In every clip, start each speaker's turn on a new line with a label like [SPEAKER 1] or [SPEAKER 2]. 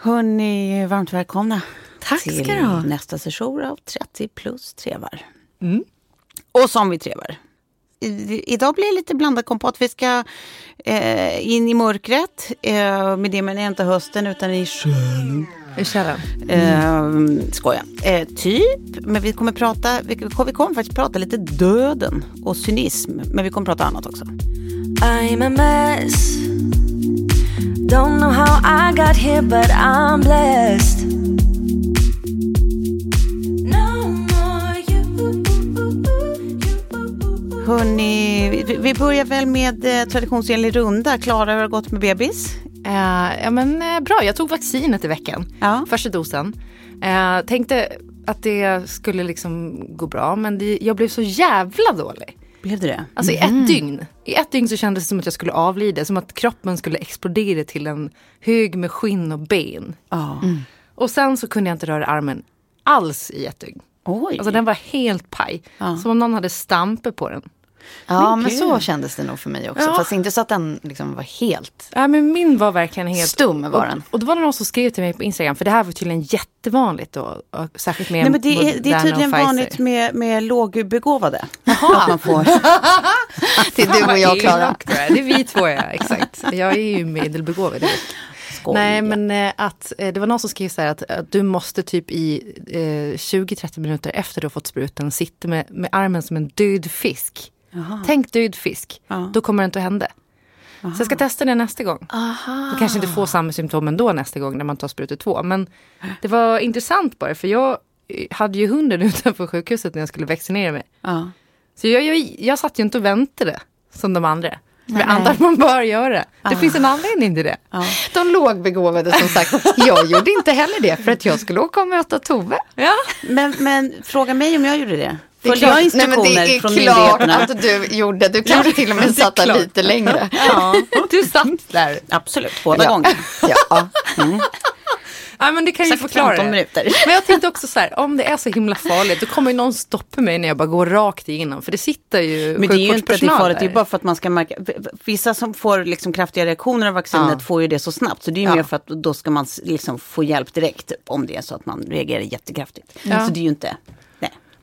[SPEAKER 1] Hörni, varmt välkomna
[SPEAKER 2] Tack
[SPEAKER 1] till
[SPEAKER 2] ska du
[SPEAKER 1] nästa session av 30 plus trevar. Och som vi trevar. I, idag blir det lite blandad kompott. Vi ska eh, in i mörkret. Eh, med det menar jag inte hösten utan i sjön.
[SPEAKER 2] I källan.
[SPEAKER 1] Eh, skoja. Eh, typ. Men vi kommer prata, vi, vi kommer faktiskt prata lite döden och cynism. Men vi kommer prata annat också.
[SPEAKER 3] I'm a mess. Don't know how I got here, but I'm blessed. No more you.
[SPEAKER 1] Hörni, vi, vi börjar väl med eh, traditionsenlig runda. Klara, hur har det gått med bebis?
[SPEAKER 2] Eh, ja men eh, bra, jag tog vaccinet i veckan.
[SPEAKER 1] Ja.
[SPEAKER 2] Första dosen. Eh, tänkte att det skulle liksom gå bra men det, jag blev så jävla dålig.
[SPEAKER 1] Blev det det?
[SPEAKER 2] Alltså i ett dygn. I ett dygn så kändes det som att jag skulle avlida. Som att kroppen skulle explodera till en hög med skinn och ben.
[SPEAKER 1] Ja.
[SPEAKER 2] Och sen så kunde jag inte röra armen alls i ett dygn.
[SPEAKER 1] Oj.
[SPEAKER 2] Alltså den var helt paj. Som om någon hade stampe på den.
[SPEAKER 4] Ja, men så kändes det nog för mig också.
[SPEAKER 2] Ja.
[SPEAKER 4] Fast inte så att den liksom var helt...
[SPEAKER 2] Ja, men min var verkligen helt...
[SPEAKER 4] Stum var den.
[SPEAKER 2] Och, och då var det någon som skrev till mig på Instagram, för det här var tydligen jättevanligt då, och särskilt med
[SPEAKER 1] Nej, men det, är, det är tydligen vanligt med, med lågbegåvade. Att man får...
[SPEAKER 4] Det är du och jag, Klara.
[SPEAKER 2] Det är vi två, ja. Exakt. Jag är ju medelbegåvad.
[SPEAKER 1] Skoj.
[SPEAKER 2] Nej, men eh, att eh, det var någon som skrev så här att, att du måste typ i eh, 20-30 minuter efter du har fått spruten sitta med, med armen som en död fisk. Tänk död fisk.
[SPEAKER 1] Ja.
[SPEAKER 2] Då kommer det inte att hända. Så jag ska testa det nästa gång.
[SPEAKER 4] Aha.
[SPEAKER 2] Du kanske inte får samma symptom ändå nästa gång när man tar sprutor två. Men det var intressant bara för jag eh, hade ju hunden utanför sjukhuset när jag skulle vaccinera mig.
[SPEAKER 1] Ja.
[SPEAKER 2] Så jag, jag, jag satt ju inte och väntade som de andra. Jag antar att man bör göra. Det finns en anledning till det.
[SPEAKER 4] De lågbegåvade som sagt. Jag gjorde inte heller det för att jag skulle åka och möta Tove.
[SPEAKER 2] Ja.
[SPEAKER 1] Men, men fråga mig om jag gjorde det.
[SPEAKER 4] Det är
[SPEAKER 1] Följde jag
[SPEAKER 4] klart- Nej, men
[SPEAKER 1] instruktioner
[SPEAKER 4] det är
[SPEAKER 1] från
[SPEAKER 4] klart
[SPEAKER 1] myndigheterna?
[SPEAKER 4] att du gjorde. Du kanske till och med satt där lite längre.
[SPEAKER 1] Ja,
[SPEAKER 2] Du satt där.
[SPEAKER 1] absolut. Båda
[SPEAKER 4] Ja.
[SPEAKER 1] gånger.
[SPEAKER 4] Ja.
[SPEAKER 2] Ja, men det kan ju
[SPEAKER 1] Exakt
[SPEAKER 2] förklara
[SPEAKER 1] 15
[SPEAKER 2] det.
[SPEAKER 1] minuter.
[SPEAKER 2] Men jag tänkte också så här, om det är så himla farligt, då kommer ju någon stoppa mig när jag bara går rakt igenom. För det sitter ju
[SPEAKER 1] Men det är ju inte att det är farligt, det är bara för att man ska märka. Vissa som får liksom kraftiga reaktioner av vaccinet
[SPEAKER 2] Ja.
[SPEAKER 1] får ju det så snabbt. Så det är ju
[SPEAKER 2] Ja.
[SPEAKER 1] mer för att då ska man liksom få hjälp direkt typ, om det är så att man reagerar jättekraftigt.
[SPEAKER 2] Ja.
[SPEAKER 1] Så det är ju inte.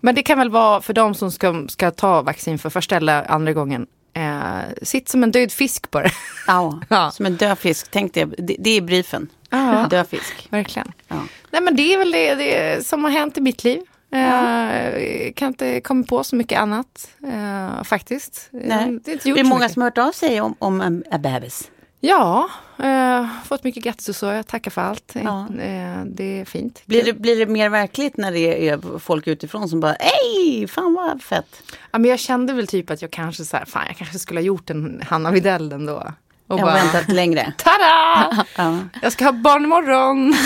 [SPEAKER 2] Men det kan väl vara för de som ska, ska ta vaccin för första eller andra gången. Eh, sitt som en död fisk bara.
[SPEAKER 1] Ja.
[SPEAKER 2] Ja.
[SPEAKER 1] Som en död fisk, tänk det, det, det är briefen.
[SPEAKER 2] Ja.
[SPEAKER 1] Död fisk.
[SPEAKER 2] Verkligen.
[SPEAKER 1] Ja.
[SPEAKER 2] Nej men det är väl det, det som har hänt i mitt liv. Eh, kan inte komma på så mycket annat eh, faktiskt.
[SPEAKER 1] Nej.
[SPEAKER 2] Det är
[SPEAKER 1] Det är många
[SPEAKER 2] mycket.
[SPEAKER 1] som har hört av sig om, om en, en bebis.
[SPEAKER 2] Ja, eh, fått mycket grattis och så. Jag tackar för allt.
[SPEAKER 1] Ja.
[SPEAKER 2] Eh, det är fint.
[SPEAKER 1] Blir det, blir det mer verkligt när det är folk utifrån som bara, hej, fan vad fett.
[SPEAKER 2] Ja, men jag kände väl typ att jag kanske så här, fan jag kanske skulle ha gjort en Hanna Widell ändå. Och
[SPEAKER 1] Jag har väntat längre.
[SPEAKER 2] Tada!
[SPEAKER 1] Ja.
[SPEAKER 2] Jag ska ha barn imorgon.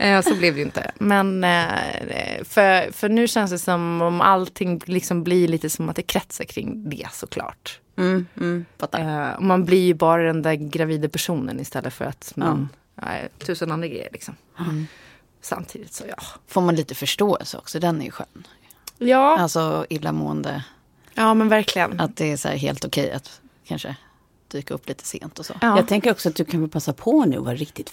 [SPEAKER 2] Eh, så blev det ju inte. Men eh, för, för nu känns det som om allting liksom blir lite som att det kretsar kring det såklart.
[SPEAKER 1] Mm, mm.
[SPEAKER 2] Eh, och man blir ju bara den där gravida personen istället för att man... Nej, tusen andra grejer liksom. Samtidigt så ja.
[SPEAKER 4] Får man lite förståelse också, den är ju skön.
[SPEAKER 2] Ja,
[SPEAKER 4] Alltså illamående,
[SPEAKER 2] ja men verkligen.
[SPEAKER 4] att det är så här helt okej att kanske dyka upp lite sent och så.
[SPEAKER 2] Ja.
[SPEAKER 1] Jag tänker också att du kan väl passa på nu och vara riktigt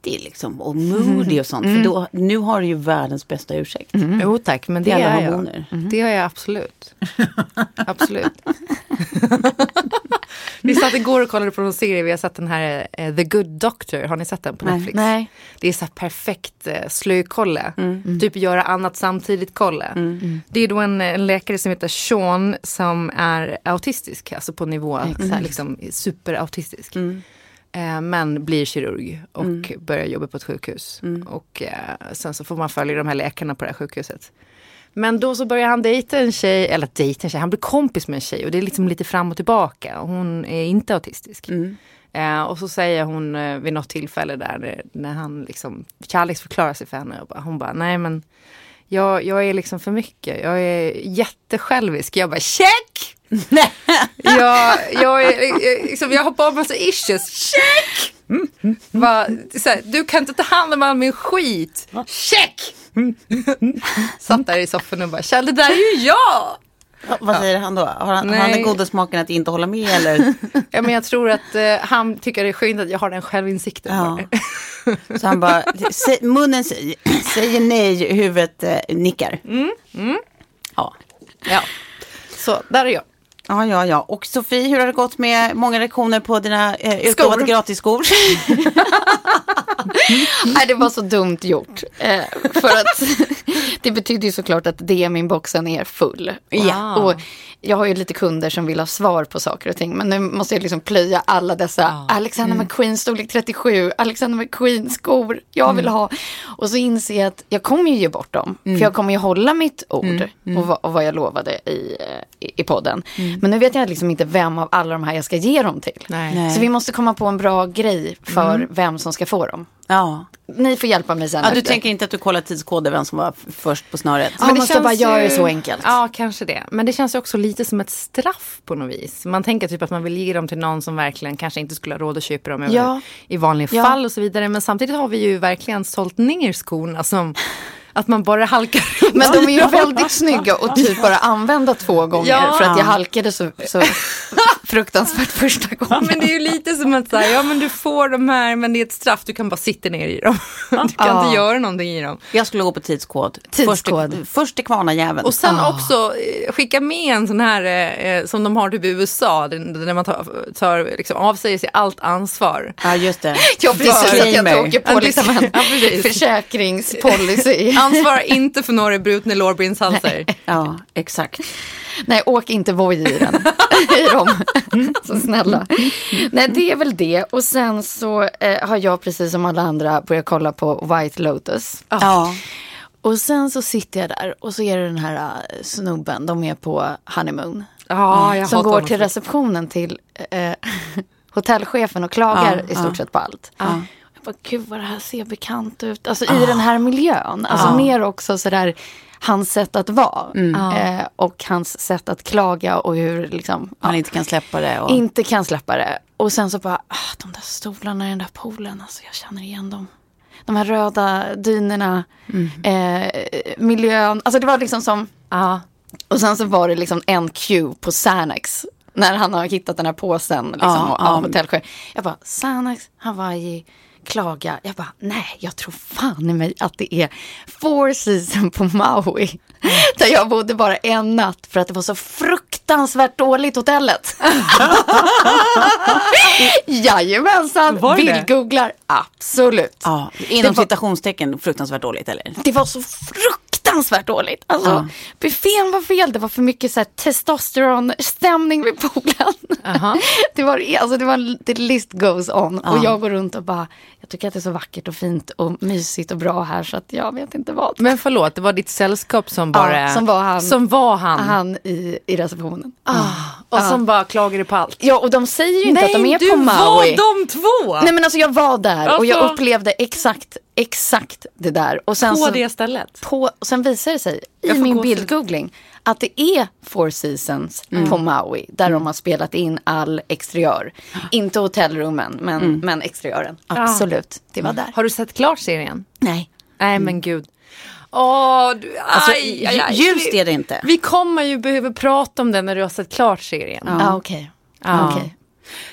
[SPEAKER 1] fittig liksom, och moody och sånt. För då, nu har du ju världens bästa ursäkt.
[SPEAKER 2] Jo tack, men det
[SPEAKER 1] alla
[SPEAKER 2] är jag.
[SPEAKER 1] hormoner.
[SPEAKER 2] Det har jag absolut. absolut. vi satt igår och kollade på en serie, vi har sett den här eh, The Good Doctor, har ni sett den på
[SPEAKER 1] Nej.
[SPEAKER 2] Netflix?
[SPEAKER 4] Nej.
[SPEAKER 2] Det är så här perfekt eh, slökolle.
[SPEAKER 1] Mm.
[SPEAKER 2] Typ göra annat samtidigt kolle. Det är då en, en läkare som heter Sean som är autistisk, alltså på nivå liksom superautistisk.
[SPEAKER 1] Mm.
[SPEAKER 2] Eh, men blir kirurg och börjar jobba på ett sjukhus.
[SPEAKER 1] Mm.
[SPEAKER 2] Och eh, sen så får man följa de här läkarna på det här sjukhuset. Men då så börjar han dejta en tjej, eller dejta en tjej, han blir kompis med en tjej och det är liksom lite fram och tillbaka. Hon är inte autistisk.
[SPEAKER 1] Mm.
[SPEAKER 2] Eh, och så säger hon eh, vid något tillfälle där när, när han liksom kärleksförklarar sig för henne. Och bara, hon bara, nej men jag, jag är liksom för mycket. Jag är jättesjälvisk. Jag bara, check! jag, jag, är, jag, liksom, jag har bara massa issues. Check! Bara, så här, du kan inte ta hand om all min skit. Check! Satt där i soffan och bara, Kjell det där är ju jag!
[SPEAKER 1] Vad säger han då? Har han, har han den goda smaken att inte hålla med eller?
[SPEAKER 2] Ja, men jag tror att eh, han tycker det är skönt att jag har den självinsikten.
[SPEAKER 1] Ja. Så han bara, munnen säger, nej, huvudet eh, nickar. Ja.
[SPEAKER 2] Ja. Så där är jag.
[SPEAKER 1] Ja, ja, ja. Och Sofie, hur har det gått med många lektioner på dina eh, utlovade gratisskor?
[SPEAKER 4] Nej, det var så dumt gjort. Eh, för att det betyder ju såklart att DM-inboxen är full.
[SPEAKER 2] Ja.
[SPEAKER 4] Och jag har ju lite kunder som vill ha svar på saker och ting. Men nu måste jag liksom plöja alla dessa Alexander McQueen storlek 37, Alexander McQueen skor jag vill ha. Och så inser jag att jag kommer ju ge bort dem. För jag kommer ju hålla mitt ord och, vad, och vad jag lovade i, eh, i, i podden. Men nu vet jag liksom inte vem av alla de här jag ska ge dem till.
[SPEAKER 2] Nej.
[SPEAKER 4] Så vi måste komma på en bra grej för vem som ska få dem.
[SPEAKER 1] Ja.
[SPEAKER 4] Ni får hjälpa mig sen
[SPEAKER 1] ja. Du
[SPEAKER 4] efter.
[SPEAKER 1] tänker inte att du kollar tidskoder, vem som var först på snöret?
[SPEAKER 4] Ja, man måste bara göra det så enkelt.
[SPEAKER 2] Ja, kanske det. Men det känns ju också lite som ett straff på något vis. Man tänker typ att man vill ge dem till någon som verkligen kanske inte skulle ha råd att köpa dem
[SPEAKER 4] Ja.
[SPEAKER 2] i vanliga
[SPEAKER 4] Ja.
[SPEAKER 2] fall och så vidare. Men samtidigt har vi ju verkligen sålt ner skorna som att man bara halkar.
[SPEAKER 4] Men de är ju väldigt snygga och typ bara använda två gånger
[SPEAKER 2] Ja.
[SPEAKER 4] för att jag halkade så, så fruktansvärt första
[SPEAKER 2] Ja,
[SPEAKER 4] gången.
[SPEAKER 2] men det är ju lite som att säga, ja men du får de här men det är ett straff, du kan bara sitta ner i dem. Du kan
[SPEAKER 4] Ja.
[SPEAKER 2] inte göra någonting i dem.
[SPEAKER 1] Jag skulle gå på tidskod.
[SPEAKER 4] Tidskod.
[SPEAKER 1] Först, först till kvarnajäveln.
[SPEAKER 2] Och sen också eh, skicka med en sån här eh, som de har typ i USA, där man tar, tar liksom, avsäger sig allt ansvar.
[SPEAKER 1] Ja, just det.
[SPEAKER 4] Jag precis att jag åker på liksom en försäkringspolicy.
[SPEAKER 2] Ansvarar inte för några brutna lårbenshalsar.
[SPEAKER 1] Ja, exakt.
[SPEAKER 4] Nej, åk inte Voi i den. I dem. Så snälla. Nej, det är väl det. Och sen så eh, har jag precis som alla andra börjat kolla på White Lotus.
[SPEAKER 1] Ja.
[SPEAKER 4] Och sen så sitter jag där och så är det den här äh, snubben, de är på honeymoon.
[SPEAKER 2] Ja, jag
[SPEAKER 4] som går till receptionen till eh, hotellchefen och klagar
[SPEAKER 1] Ja,
[SPEAKER 4] i stort
[SPEAKER 1] ja.
[SPEAKER 4] sett på allt. Jag bara, gud vad det här ser bekant ut. Alltså i den här miljön. Alltså mer också sådär hans sätt att vara. Eh, och hans sätt att klaga och hur liksom,
[SPEAKER 1] Han
[SPEAKER 4] ja,
[SPEAKER 1] inte kan släppa det. Och...
[SPEAKER 4] inte kan släppa det. Och sen så bara, ah, de där stolarna i den där poolen, alltså jag känner igen dem. De här röda dynorna, eh, miljön. Alltså det var liksom som,
[SPEAKER 2] Ja.
[SPEAKER 4] och sen så var det liksom en cue på Xanax. När han har hittat den här påsen liksom,
[SPEAKER 1] Ja,
[SPEAKER 4] av
[SPEAKER 1] ja.
[SPEAKER 4] hotellchef. Jag bara, Xanax, Hawaii, klaga. Jag bara, nej, jag tror fan i mig att det är four season på Maui. Där jag bodde bara en natt för att det var så fruktansvärt dåligt hotellet. Jajamensan, bildgooglar, absolut.
[SPEAKER 1] Ja, inom citationstecken fruktansvärt dåligt, eller?
[SPEAKER 4] Det var så fruktansvärt dåligt. Alltså,
[SPEAKER 1] Ja.
[SPEAKER 4] buffén var fel, det var för mycket så här, testosteronstämning vid poolen. det, var, alltså, det var, the list goes on. Och jag går runt och bara, jag tycker att det är så vackert och fint och mysigt och bra här så att jag vet inte vad.
[SPEAKER 2] Men förlåt, det var ditt sällskap som bara...
[SPEAKER 4] som var han.
[SPEAKER 2] Som var han.
[SPEAKER 4] Han i, i receptionen.
[SPEAKER 2] Ah, Och som bara klagade på allt.
[SPEAKER 4] Ja, och de säger ju inte att de är
[SPEAKER 2] du
[SPEAKER 4] på Maui.
[SPEAKER 2] var de två!
[SPEAKER 4] Nej men alltså jag var där och jag
[SPEAKER 2] Alltså-
[SPEAKER 4] upplevde exakt, exakt det där. Och sen
[SPEAKER 2] på
[SPEAKER 4] så,
[SPEAKER 2] det stället.
[SPEAKER 4] på, och sen visar det sig
[SPEAKER 2] Jag
[SPEAKER 4] i min bildgoogling att det är Four Seasons
[SPEAKER 2] Mm.
[SPEAKER 4] på Maui där de har spelat in all exteriör. Inte hotellrummen men,
[SPEAKER 2] Mm.
[SPEAKER 4] men exteriören. Absolut, det var där.
[SPEAKER 2] Har du sett klart serien?
[SPEAKER 4] Nej.
[SPEAKER 2] Nej men gud. Åh, du,
[SPEAKER 1] Alltså,
[SPEAKER 2] aj, aj, aj.
[SPEAKER 1] ljust är det inte.
[SPEAKER 2] Vi kommer ju behöva prata om det när du har sett klart serien.
[SPEAKER 4] Ja, okej.
[SPEAKER 2] Ja.
[SPEAKER 4] Okej.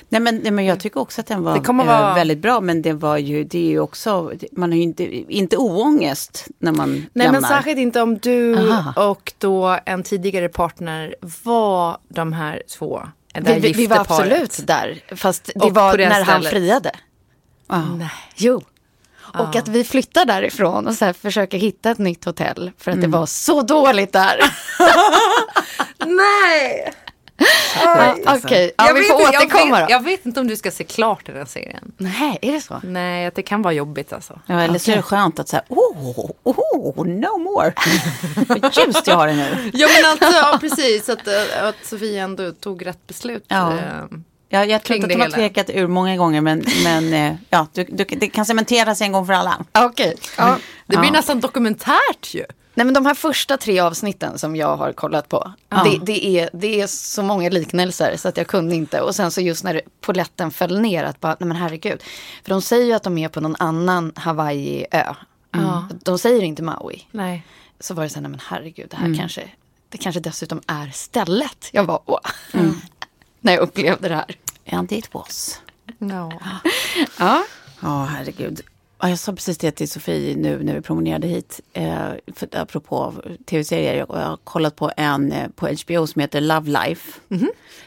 [SPEAKER 1] Nej men, nej men jag tycker också att den var
[SPEAKER 2] Det kommer
[SPEAKER 1] eh,
[SPEAKER 2] vara-
[SPEAKER 1] väldigt bra. Men det var ju, det är ju också, man har ju inte, inte oångest när man
[SPEAKER 2] Nej
[SPEAKER 1] lämnar.
[SPEAKER 2] men särskilt inte om du
[SPEAKER 4] Aha.
[SPEAKER 2] och då en tidigare partner var de här två. Det
[SPEAKER 4] Vi, vi, vi var
[SPEAKER 2] paret.
[SPEAKER 4] absolut där. Fast det
[SPEAKER 2] Och
[SPEAKER 4] var när han friade.
[SPEAKER 2] Nej.
[SPEAKER 4] Jo. Och att vi flyttar därifrån och så här försöker hitta ett nytt hotell. För att det var så dåligt där.
[SPEAKER 2] Nej!
[SPEAKER 4] Ja, Okej, ja,
[SPEAKER 2] Jag
[SPEAKER 4] vi
[SPEAKER 2] vet
[SPEAKER 4] får
[SPEAKER 2] inte- jag
[SPEAKER 4] återkomma
[SPEAKER 2] vet,
[SPEAKER 4] då.
[SPEAKER 2] jag vet inte om du ska se klart den här serien.
[SPEAKER 4] Nej, är det så?
[SPEAKER 2] Nej, att det kan vara jobbigt alltså.
[SPEAKER 1] Ja, eller så är det skönt att säga, oh, oh, no more. Vad ljust jag har det nu.
[SPEAKER 2] Ja men alltså, ja, precis. Att, eh, att Sofia ändå tog rätt beslut.
[SPEAKER 1] Ja. Ja, jag tror inte att de har tvekat ur många gånger, men, men eh, ja, du, du, det kan cementeras en gång för alla.
[SPEAKER 4] Okej. Ja.
[SPEAKER 2] Det blir
[SPEAKER 1] Ja.
[SPEAKER 2] nästan dokumentärt ju.
[SPEAKER 4] Nej men de här första tre avsnitten som jag har kollat på. Det, det, är, det är så många liknelser så att jag kunde inte. Och sen så just när poletten föll ner att bara, nej men herregud. För de säger ju att de är på någon annan Hawaii-ö. De säger inte Maui.
[SPEAKER 2] Nej.
[SPEAKER 4] Så var det så här, nej men herregud, det här kanske, det kanske dessutom är stället. Jag var, åh. När jag upplevde det här.
[SPEAKER 1] And it was.
[SPEAKER 2] No.
[SPEAKER 4] Ja.
[SPEAKER 1] Ja, herregud. Ja, jag sa precis det till Sofie nu när vi promenerade hit. Eh, för, apropå tv-serier. Jag, jag har kollat på en eh, på HBO som heter Love Life.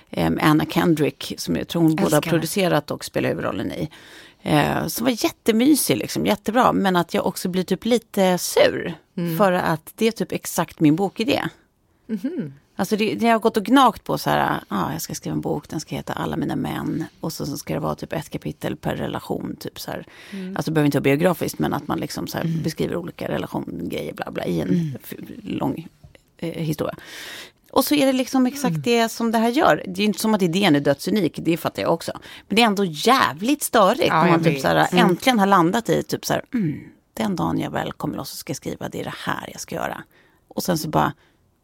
[SPEAKER 1] Eh, med Anna Kendrick som jag tror hon både har producerat och spelar huvudrollen i. Eh, som var jättemysig, liksom, jättebra. Men att jag också blir typ lite sur. För att det är typ exakt min bokidé. Alltså det, det jag har gått och gnagt på så här, ah, jag ska skriva en bok, den ska heta Alla mina män. Och så, så ska det vara typ ett kapitel per relation. Typ så här. Alltså det behöver inte vara biografiskt men att man liksom så här beskriver olika relationgrejer bla bla i en f- lång eh, historia. Och så är det liksom exakt det som det här gör. Det är inte som att idén är dödsunik, det fattar jag också. Men det är ändå jävligt störigt
[SPEAKER 2] Ja,
[SPEAKER 1] om man typ så här, äntligen har landat i typ så här, mm, den dagen jag väl kommer loss och ska skriva, det är det här jag ska göra. Och sen så bara,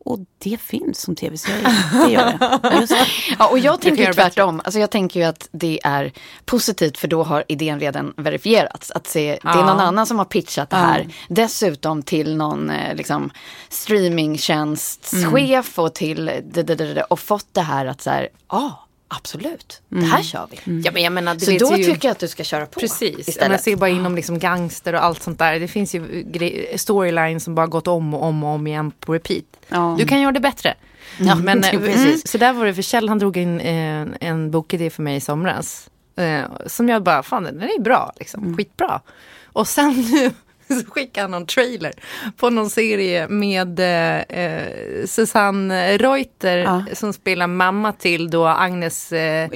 [SPEAKER 1] och det finns som tv-serie. Det gör det. Just.
[SPEAKER 4] Ja, och jag tänker tvärtom. Alltså jag tänker ju att det är positivt för då har idén redan verifierats. Att se, Det är
[SPEAKER 2] Ja.
[SPEAKER 4] någon annan som har pitchat det här. Dessutom till någon eh, liksom, streamingtjänstschef och till det, det, det, det, och fått det här att så här, ja absolut, det här kör vi.
[SPEAKER 2] Ja men jag menar, det
[SPEAKER 4] Så då
[SPEAKER 2] ju...
[SPEAKER 4] tycker jag att du ska köra på
[SPEAKER 2] Precis, jag
[SPEAKER 4] istället.
[SPEAKER 2] ser bara inom liksom gangster och allt sånt där. Det finns ju storylines som bara gått om och om och om igen på repeat.
[SPEAKER 1] Ja.
[SPEAKER 2] Du kan göra det bättre. Ja, men, eh,
[SPEAKER 1] precis.
[SPEAKER 2] mm, så där var det för Kjell, han drog in eh, en bokidé för mig i somras. Eh, som jag bara, fan den är bra, liksom, skitbra. Och sen nu så skickade han någon trailer på någon serie med eh, eh, Susanne Reuter
[SPEAKER 1] Ja.
[SPEAKER 2] som spelar mamma till då Agnes eh.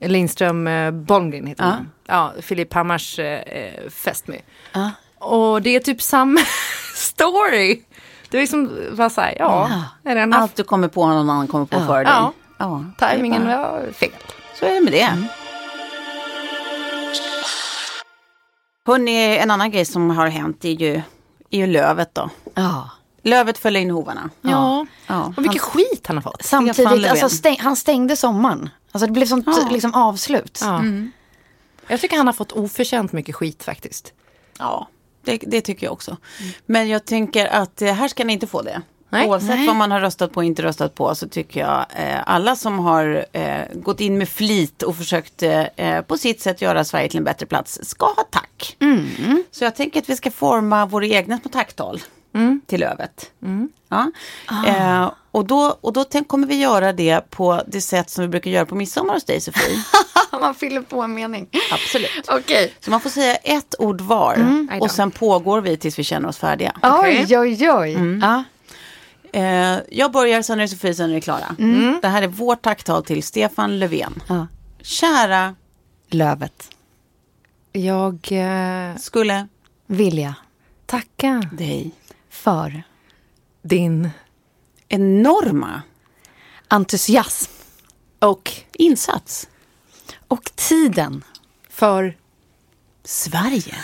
[SPEAKER 2] Lindström eh, Bolmgren heter
[SPEAKER 1] Ja.
[SPEAKER 2] hon. Ja, Filip Hammars eh, eh, fästmö.
[SPEAKER 1] Ja.
[SPEAKER 2] Och det är typ samma story. Det är liksom bara så här, ja, en
[SPEAKER 1] Allt du kommer på, någon annan kommer på före dig.
[SPEAKER 2] Ja.
[SPEAKER 1] Ja,
[SPEAKER 2] tajmingen var fel.
[SPEAKER 1] Så är det med det. Hörrni, en annan grej som har hänt är ju, är ju lövet då.
[SPEAKER 4] Ja.
[SPEAKER 1] Lövet följer in hovarna.
[SPEAKER 2] Ja,
[SPEAKER 1] Ja.
[SPEAKER 2] och vilken skit han har fått.
[SPEAKER 4] Samtidigt, alltså, stäng, han stängde sommaren. Alltså det blev sånt
[SPEAKER 1] Ja.
[SPEAKER 4] liksom, avslut.
[SPEAKER 2] Ja. Jag tycker han har fått oförtjänt mycket skit faktiskt.
[SPEAKER 1] Ja, det, det tycker jag också. Men jag tänker att eh, här ska ni inte få det.
[SPEAKER 2] Nej.
[SPEAKER 1] Oavsett
[SPEAKER 4] Nej.
[SPEAKER 1] vad man har röstat på och inte röstat på så tycker jag eh, alla som har eh, gått in med flit och försökt eh, på sitt sätt göra Sverige till en bättre plats ska ha tack. Så jag tänker att vi ska forma våra egna små tacktal till lövet. Ja. Eh, och då, och då tänk, kommer vi göra det på det sätt som vi brukar göra på midsommar hos dig Sofie.
[SPEAKER 4] Man fyller på en mening.
[SPEAKER 1] Absolut.
[SPEAKER 4] Okej.
[SPEAKER 1] Så man får säga ett ord var
[SPEAKER 2] då.
[SPEAKER 1] och sen pågår vi tills vi känner oss färdiga.
[SPEAKER 4] Oj, oj, oj. Ja.
[SPEAKER 1] Eh, jag börjar, sen är det Sofie, sen är det Klara. Det här är vårt tacktal till Stefan Löfven.
[SPEAKER 4] Ja.
[SPEAKER 1] Kära
[SPEAKER 4] Lövet.
[SPEAKER 2] Jag eh,
[SPEAKER 1] skulle
[SPEAKER 4] Vilja.
[SPEAKER 2] tacka
[SPEAKER 1] dig
[SPEAKER 4] För.
[SPEAKER 2] din
[SPEAKER 1] enorma
[SPEAKER 4] Entusiasm.
[SPEAKER 2] Och
[SPEAKER 1] insats.
[SPEAKER 4] Och tiden
[SPEAKER 2] för
[SPEAKER 1] Sverige.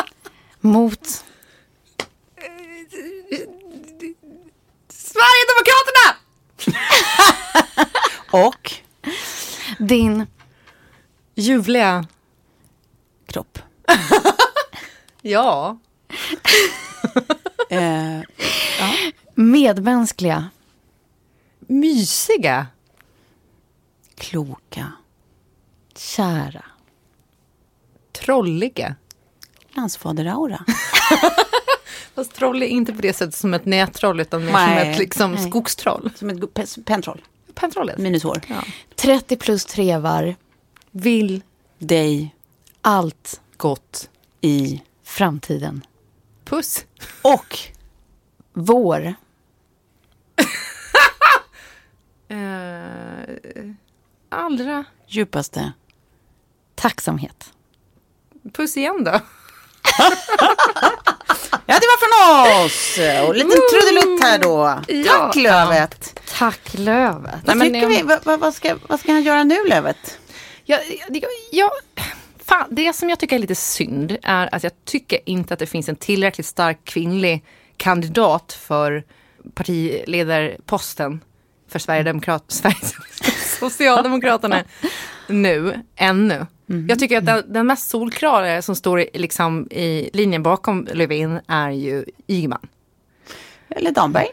[SPEAKER 4] mot
[SPEAKER 2] Sverigedemokraterna!
[SPEAKER 1] Och
[SPEAKER 4] din
[SPEAKER 2] Ljuvliga.
[SPEAKER 1] kropp.
[SPEAKER 2] Ja.
[SPEAKER 1] Eh,
[SPEAKER 4] medmänskliga
[SPEAKER 2] Mysiga.
[SPEAKER 1] kloka.
[SPEAKER 4] kära
[SPEAKER 2] Trolliga.
[SPEAKER 1] Landsfaderaura.
[SPEAKER 2] Fast troll är inte på det sättet som ett nättroll utan mer som ett liksom,
[SPEAKER 1] Nej.
[SPEAKER 2] skogstroll.
[SPEAKER 1] Som ett pentroll.
[SPEAKER 2] Pentrollet.
[SPEAKER 1] Minus hår.
[SPEAKER 4] 30 plus trevar
[SPEAKER 2] Vill
[SPEAKER 1] Dig
[SPEAKER 4] allt
[SPEAKER 2] gott.
[SPEAKER 1] i
[SPEAKER 4] framtiden.
[SPEAKER 2] Puss.
[SPEAKER 1] och
[SPEAKER 4] Vår
[SPEAKER 2] Eh, allra.
[SPEAKER 1] djupaste.
[SPEAKER 4] tacksamhet.
[SPEAKER 2] Puss igen då.
[SPEAKER 1] Ja, det var från oss! Och lite trudelutt här då. Tack Lövet.
[SPEAKER 4] Tack Lövet.
[SPEAKER 1] Vad,
[SPEAKER 2] men
[SPEAKER 1] tycker
[SPEAKER 2] jag-
[SPEAKER 1] vi, vad, vad, ska, vad ska han göra nu Lövet?
[SPEAKER 2] Jag, jag, jag, fan, det som jag tycker är lite synd är att jag tycker inte att det finns en tillräckligt stark kvinnlig kandidat för partiledarposten för Sverigedemokrat, Sveriges, Socialdemokraterna nu, ännu. Jag tycker att den, den mest solklara som står i, liksom, i linjen bakom Löfven är ju Ygeman.
[SPEAKER 1] Eller Damberg.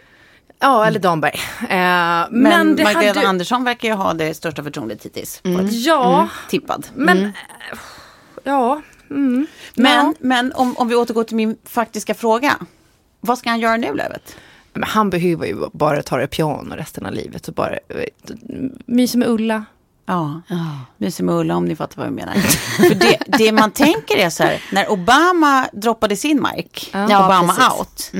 [SPEAKER 2] Ja, eller Damberg. Eh, men
[SPEAKER 1] Men Magdalena
[SPEAKER 2] hade...
[SPEAKER 1] Andersson verkar ju ha det största förtroendet hittills. Ett
[SPEAKER 2] Ja,
[SPEAKER 1] tippad.
[SPEAKER 2] men... eh, Ja. Mm,
[SPEAKER 1] Men,
[SPEAKER 2] ja.
[SPEAKER 1] men om, om vi återgår till min faktiska fråga. Vad ska han göra nu Lövet?
[SPEAKER 2] Men han behöver ju bara ta det piano resten av livet och bara vet, mysa med Ulla.
[SPEAKER 1] Ja, mysig med Ulla om ni fattar vad jag menar. För det, det man tänker är så här, när Obama droppade sin mic,
[SPEAKER 4] Ja,
[SPEAKER 1] Obama
[SPEAKER 4] precis.
[SPEAKER 1] out.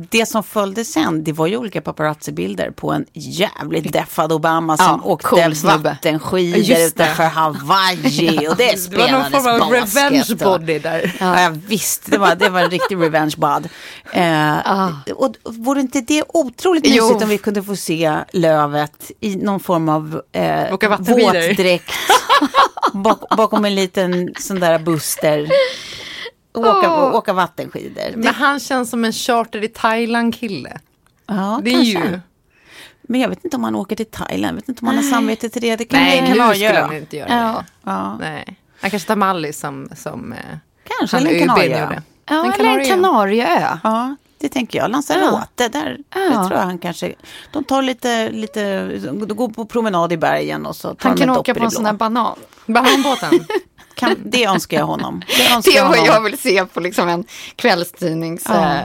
[SPEAKER 1] Det som följde sen, det var ju olika paparazzi-bilder på en jävligt deffad Obama som
[SPEAKER 4] Ja,
[SPEAKER 1] åkte
[SPEAKER 4] cool
[SPEAKER 1] vattenskidor utanför Hawaii och det
[SPEAKER 2] Det var någon form av revenge body där.
[SPEAKER 1] Ja, ja visst, det var, det var en riktig revenge bod. Eh, och, och vore inte det otroligt
[SPEAKER 4] Jo.
[SPEAKER 1] mysigt om vi kunde få se Lövet i någon form av eh, våtdräkt bak, bakom en liten sån där buster. Och åka, och åka vattenskidor.
[SPEAKER 2] Men han känns som en charter i Thailand-kille.
[SPEAKER 1] ja,
[SPEAKER 2] Det är
[SPEAKER 1] kanske.
[SPEAKER 2] ju...
[SPEAKER 1] Men jag vet inte om han åker till Thailand. Jag vet inte om han har samvete till det. Det kan
[SPEAKER 2] Nej, nu skulle han inte göra
[SPEAKER 1] Ja,
[SPEAKER 2] det.
[SPEAKER 1] ja.
[SPEAKER 2] Nej. Han kanske tar Mallis som, som eh,
[SPEAKER 1] Kanske,
[SPEAKER 2] han
[SPEAKER 1] eller en Kanarieö.
[SPEAKER 4] Ja,
[SPEAKER 2] En
[SPEAKER 4] eller en
[SPEAKER 2] Kanarieö.
[SPEAKER 1] Ja, det tänker jag. Lanzarote, där
[SPEAKER 4] Ja.
[SPEAKER 1] det tror jag han kanske... De tar lite, lite, de går på promenad i bergen och så tar
[SPEAKER 4] Han
[SPEAKER 1] de
[SPEAKER 4] kan åka på en
[SPEAKER 1] det
[SPEAKER 4] sån där banan.
[SPEAKER 2] Bananbåten.
[SPEAKER 1] Kan, det önskar jag honom. Det önskar
[SPEAKER 4] Det är vad jag vill se på liksom en kvällstidnings...
[SPEAKER 1] Ja.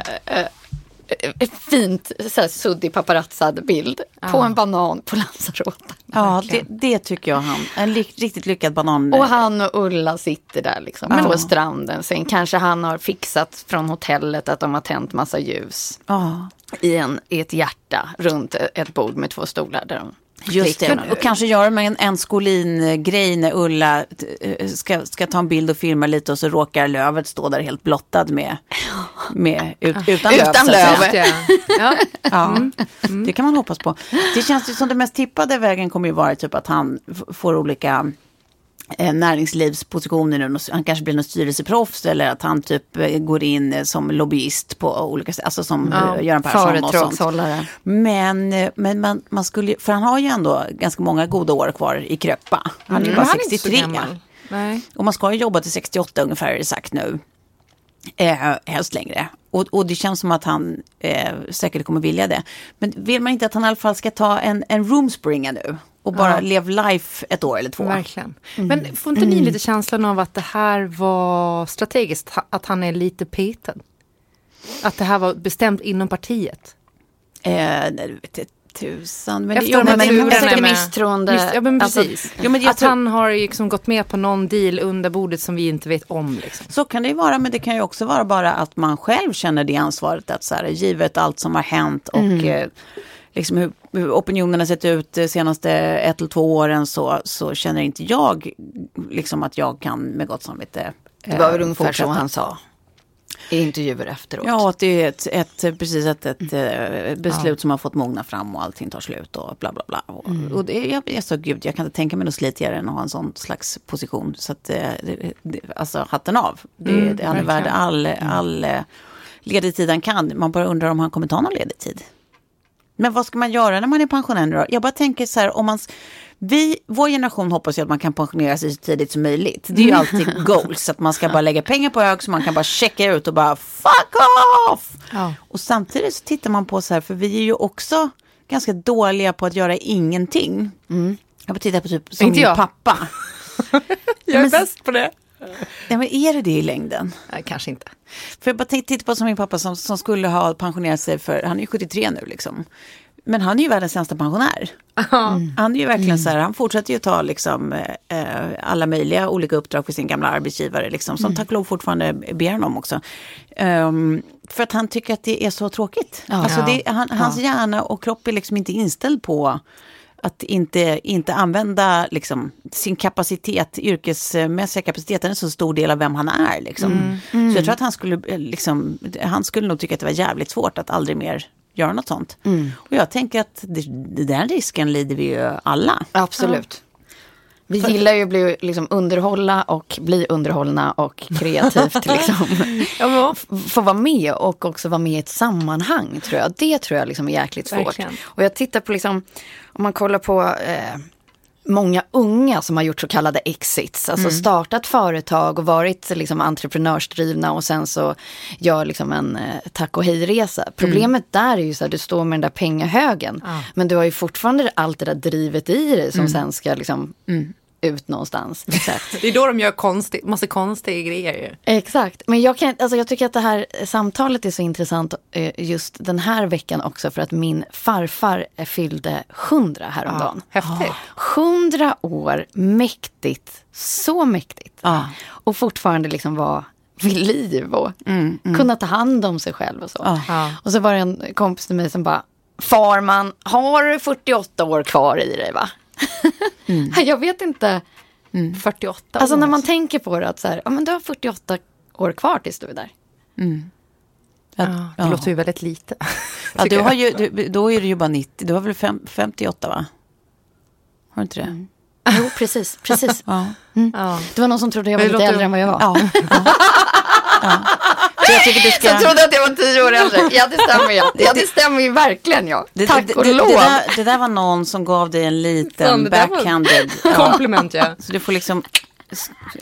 [SPEAKER 4] ett fint suddig paparazzad bild på en banan på Lanzarote.
[SPEAKER 1] Ja, det, det tycker jag han. En ly, riktigt lyckad banan.
[SPEAKER 4] Och han och Ulla sitter där liksom
[SPEAKER 1] Ja.
[SPEAKER 4] på stranden. Sen kanske han har fixat från hotellet att de har tänt massa ljus
[SPEAKER 1] Ja,
[SPEAKER 4] i, en, i ett hjärta runt ett bord med två stolar. Där de
[SPEAKER 1] just det. Och kanske göra med en, en Skolin-grej när Ulla eh, ska, ska ta en bild och filma lite och så råkar Lövet stå där helt blottad med, med ut, utan, löv.
[SPEAKER 4] Utan
[SPEAKER 1] säga.
[SPEAKER 4] löv.
[SPEAKER 2] Det. Ja.
[SPEAKER 1] Ja, det kan man hoppas på. Det känns ju som det mest tippade vägen kommer ju vara typ att han får olika näringslivspositioner nu. Han kanske blir någon styrelseproffs eller att han typ eh, går in eh, som lobbyist på olika sätt. Alltså som
[SPEAKER 4] Ja,
[SPEAKER 1] eh, Göran Persson och sånt. Men, eh, men man, man skulle, för han har ju ändå ganska många goda år kvar i Kröppa. Han är ju
[SPEAKER 2] Mm,
[SPEAKER 1] bara
[SPEAKER 2] han är inte så
[SPEAKER 1] 63.
[SPEAKER 2] gammal. Nej.
[SPEAKER 1] Och man ska ju jobba till 68 ungefär är det sagt nu. Eh, helst längre. Och, och det känns som att han eh, säkert kommer vilja det. Men vill man inte att han i alla fall ska ta en, en roomspringa nu? Och bara
[SPEAKER 2] Ja.
[SPEAKER 1] lev life ett år eller två?
[SPEAKER 2] Verkligen. Men får inte ni lite känslan av att det här var strategiskt? Att han är lite petad? Att det här var bestämt inom partiet?
[SPEAKER 1] Eh, tusan. Men
[SPEAKER 2] Efter
[SPEAKER 1] jo,
[SPEAKER 2] de här
[SPEAKER 1] men,
[SPEAKER 4] det misstroende.
[SPEAKER 2] Miss- Ja men
[SPEAKER 4] Alltså,
[SPEAKER 2] precis.
[SPEAKER 1] Jo, men jag
[SPEAKER 2] att
[SPEAKER 1] tror-
[SPEAKER 2] han har liksom gått med på någon deal under bordet som vi inte vet om. Liksom.
[SPEAKER 1] Så kan det ju vara, men det kan ju också vara bara att man själv känner det ansvaret. Att så här, givet allt som har hänt och eh, liksom hur, hur opinionen har sett ut de senaste ett eller två åren så, så känner inte jag liksom att jag kan med gott samvete
[SPEAKER 4] Det var väl
[SPEAKER 1] eh,
[SPEAKER 4] ungefär
[SPEAKER 1] fortsätta.
[SPEAKER 4] så han sa. I intervjuer efteråt.
[SPEAKER 1] Ja, att det är ett, ett, precis ett, ett eh, beslut som har fått mogna fram och allting tar slut och bla bla bla. Och, och det, jag, jag sa gud, jag kan inte tänka mig något slitigare än att ha en sån slags position. Så att, eh, det, det, alltså hatten av. Det,
[SPEAKER 2] Mm,
[SPEAKER 1] han är värd all, all eh, ledig tid han kan. Man bara undrar om han kommer ta någon ledig tid. Men vad ska man göra när man är pensionär nu då? Jag bara tänker så här, om man... Vi, vår generation hoppas ju att man kan pensionera sig så tidigt som möjligt. Det är ju alltid goals, att man ska bara lägga pengar på hög så man kan bara checka ut och bara fuck off!
[SPEAKER 2] Ja.
[SPEAKER 1] Och samtidigt så tittar man på så här, för vi är ju också ganska dåliga på att göra ingenting. Jag bara tittar på typ som min pappa.
[SPEAKER 2] Jag är
[SPEAKER 1] men-
[SPEAKER 2] bäst på det.
[SPEAKER 1] Ja, men är det det i längden?
[SPEAKER 2] Nej, kanske inte.
[SPEAKER 1] För jag bara tänkte- titta på som min pappa som, som skulle ha pensionerat sig för, han är ju 73 nu liksom. Men han är ju världens sämsta pensionär. Han är ju verkligen så här, han fortsätter ju ta liksom eh, alla möjliga olika uppdrag för sin gamla arbetsgivare liksom. Som tack och lov fortfarande ber honom också. Ehm, för att han tycker att det är så tråkigt. Alltså det, han, hans hjärna och kropp är liksom inte inställd på att inte, inte använda liksom, sin kapacitet, yrkesmässiga kapacitet, den är en så stor del av vem han är. Liksom. Så jag tror att han skulle, eh, liksom, han skulle nog tycka att det var jävligt svårt att aldrig mer göra något sånt. Och jag tänker att det, den risken lider vi ju alla.
[SPEAKER 4] Absolut. Vi gillar ju att bli, liksom, underhålla och bli underhållna och kreativt liksom. F- Få vara med och också vara med i ett sammanhang tror jag. Det tror jag liksom är jäkligt svårt.
[SPEAKER 2] Verkligen.
[SPEAKER 4] Och jag tittar på liksom, om man kollar på eh, många unga som har gjort så kallade exits. Alltså startat företag och varit liksom entreprenörsdrivna och sen så gör liksom en eh, tack och hej-resa. Problemet där är ju så att du står med den där pengahögen. Men du har ju fortfarande allt det där drivet i dig som sen ska liksom ut någonstans. Exakt.
[SPEAKER 2] Det är då de gör konstigt, massa konstiga grejer ju.
[SPEAKER 4] Exakt, men jag, kan, alltså jag tycker att det här samtalet är så intressant eh, just den här veckan också för att min farfar eh, fyllde 100 häromdagen.
[SPEAKER 2] Häftigt.
[SPEAKER 4] 100 år, mäktigt, så mäktigt.
[SPEAKER 1] Ja.
[SPEAKER 4] Och fortfarande liksom vara vid liv och kunna ta hand om sig själv och så.
[SPEAKER 1] Ja.
[SPEAKER 2] Ja.
[SPEAKER 4] Och så var det en kompis till mig som bara, Farman, har du 48 år kvar i dig va? jag vet inte.
[SPEAKER 2] 48
[SPEAKER 4] Alltså
[SPEAKER 2] år.
[SPEAKER 4] när man tänker på det att så här, ja men du har 48 år kvar tills du är där.
[SPEAKER 1] Att,
[SPEAKER 2] Ja, det låter ju väldigt lite.
[SPEAKER 1] ja, du har ju, du, då är du ju bara 90, du har väl fem, 58 va? Har du inte det?
[SPEAKER 4] Jo, precis, precis.
[SPEAKER 1] Ja.
[SPEAKER 2] Ja.
[SPEAKER 4] Det var någon som trodde jag var lite
[SPEAKER 2] låter-
[SPEAKER 4] äldre än vad jag var.
[SPEAKER 1] Ja. ja. Så jag tycker du ska...
[SPEAKER 4] Som trodde att jag var tio år äldre. Ja, det stämmer ja. Ja, det stämmer ju verkligen ja.
[SPEAKER 1] Det,
[SPEAKER 4] Tack
[SPEAKER 1] det,
[SPEAKER 4] och
[SPEAKER 1] det,
[SPEAKER 4] lov.
[SPEAKER 1] Det där, det där var någon som gav dig en liten
[SPEAKER 2] där var-
[SPEAKER 1] backhanded. Ja.
[SPEAKER 2] Kompliment ja.
[SPEAKER 1] Så du får liksom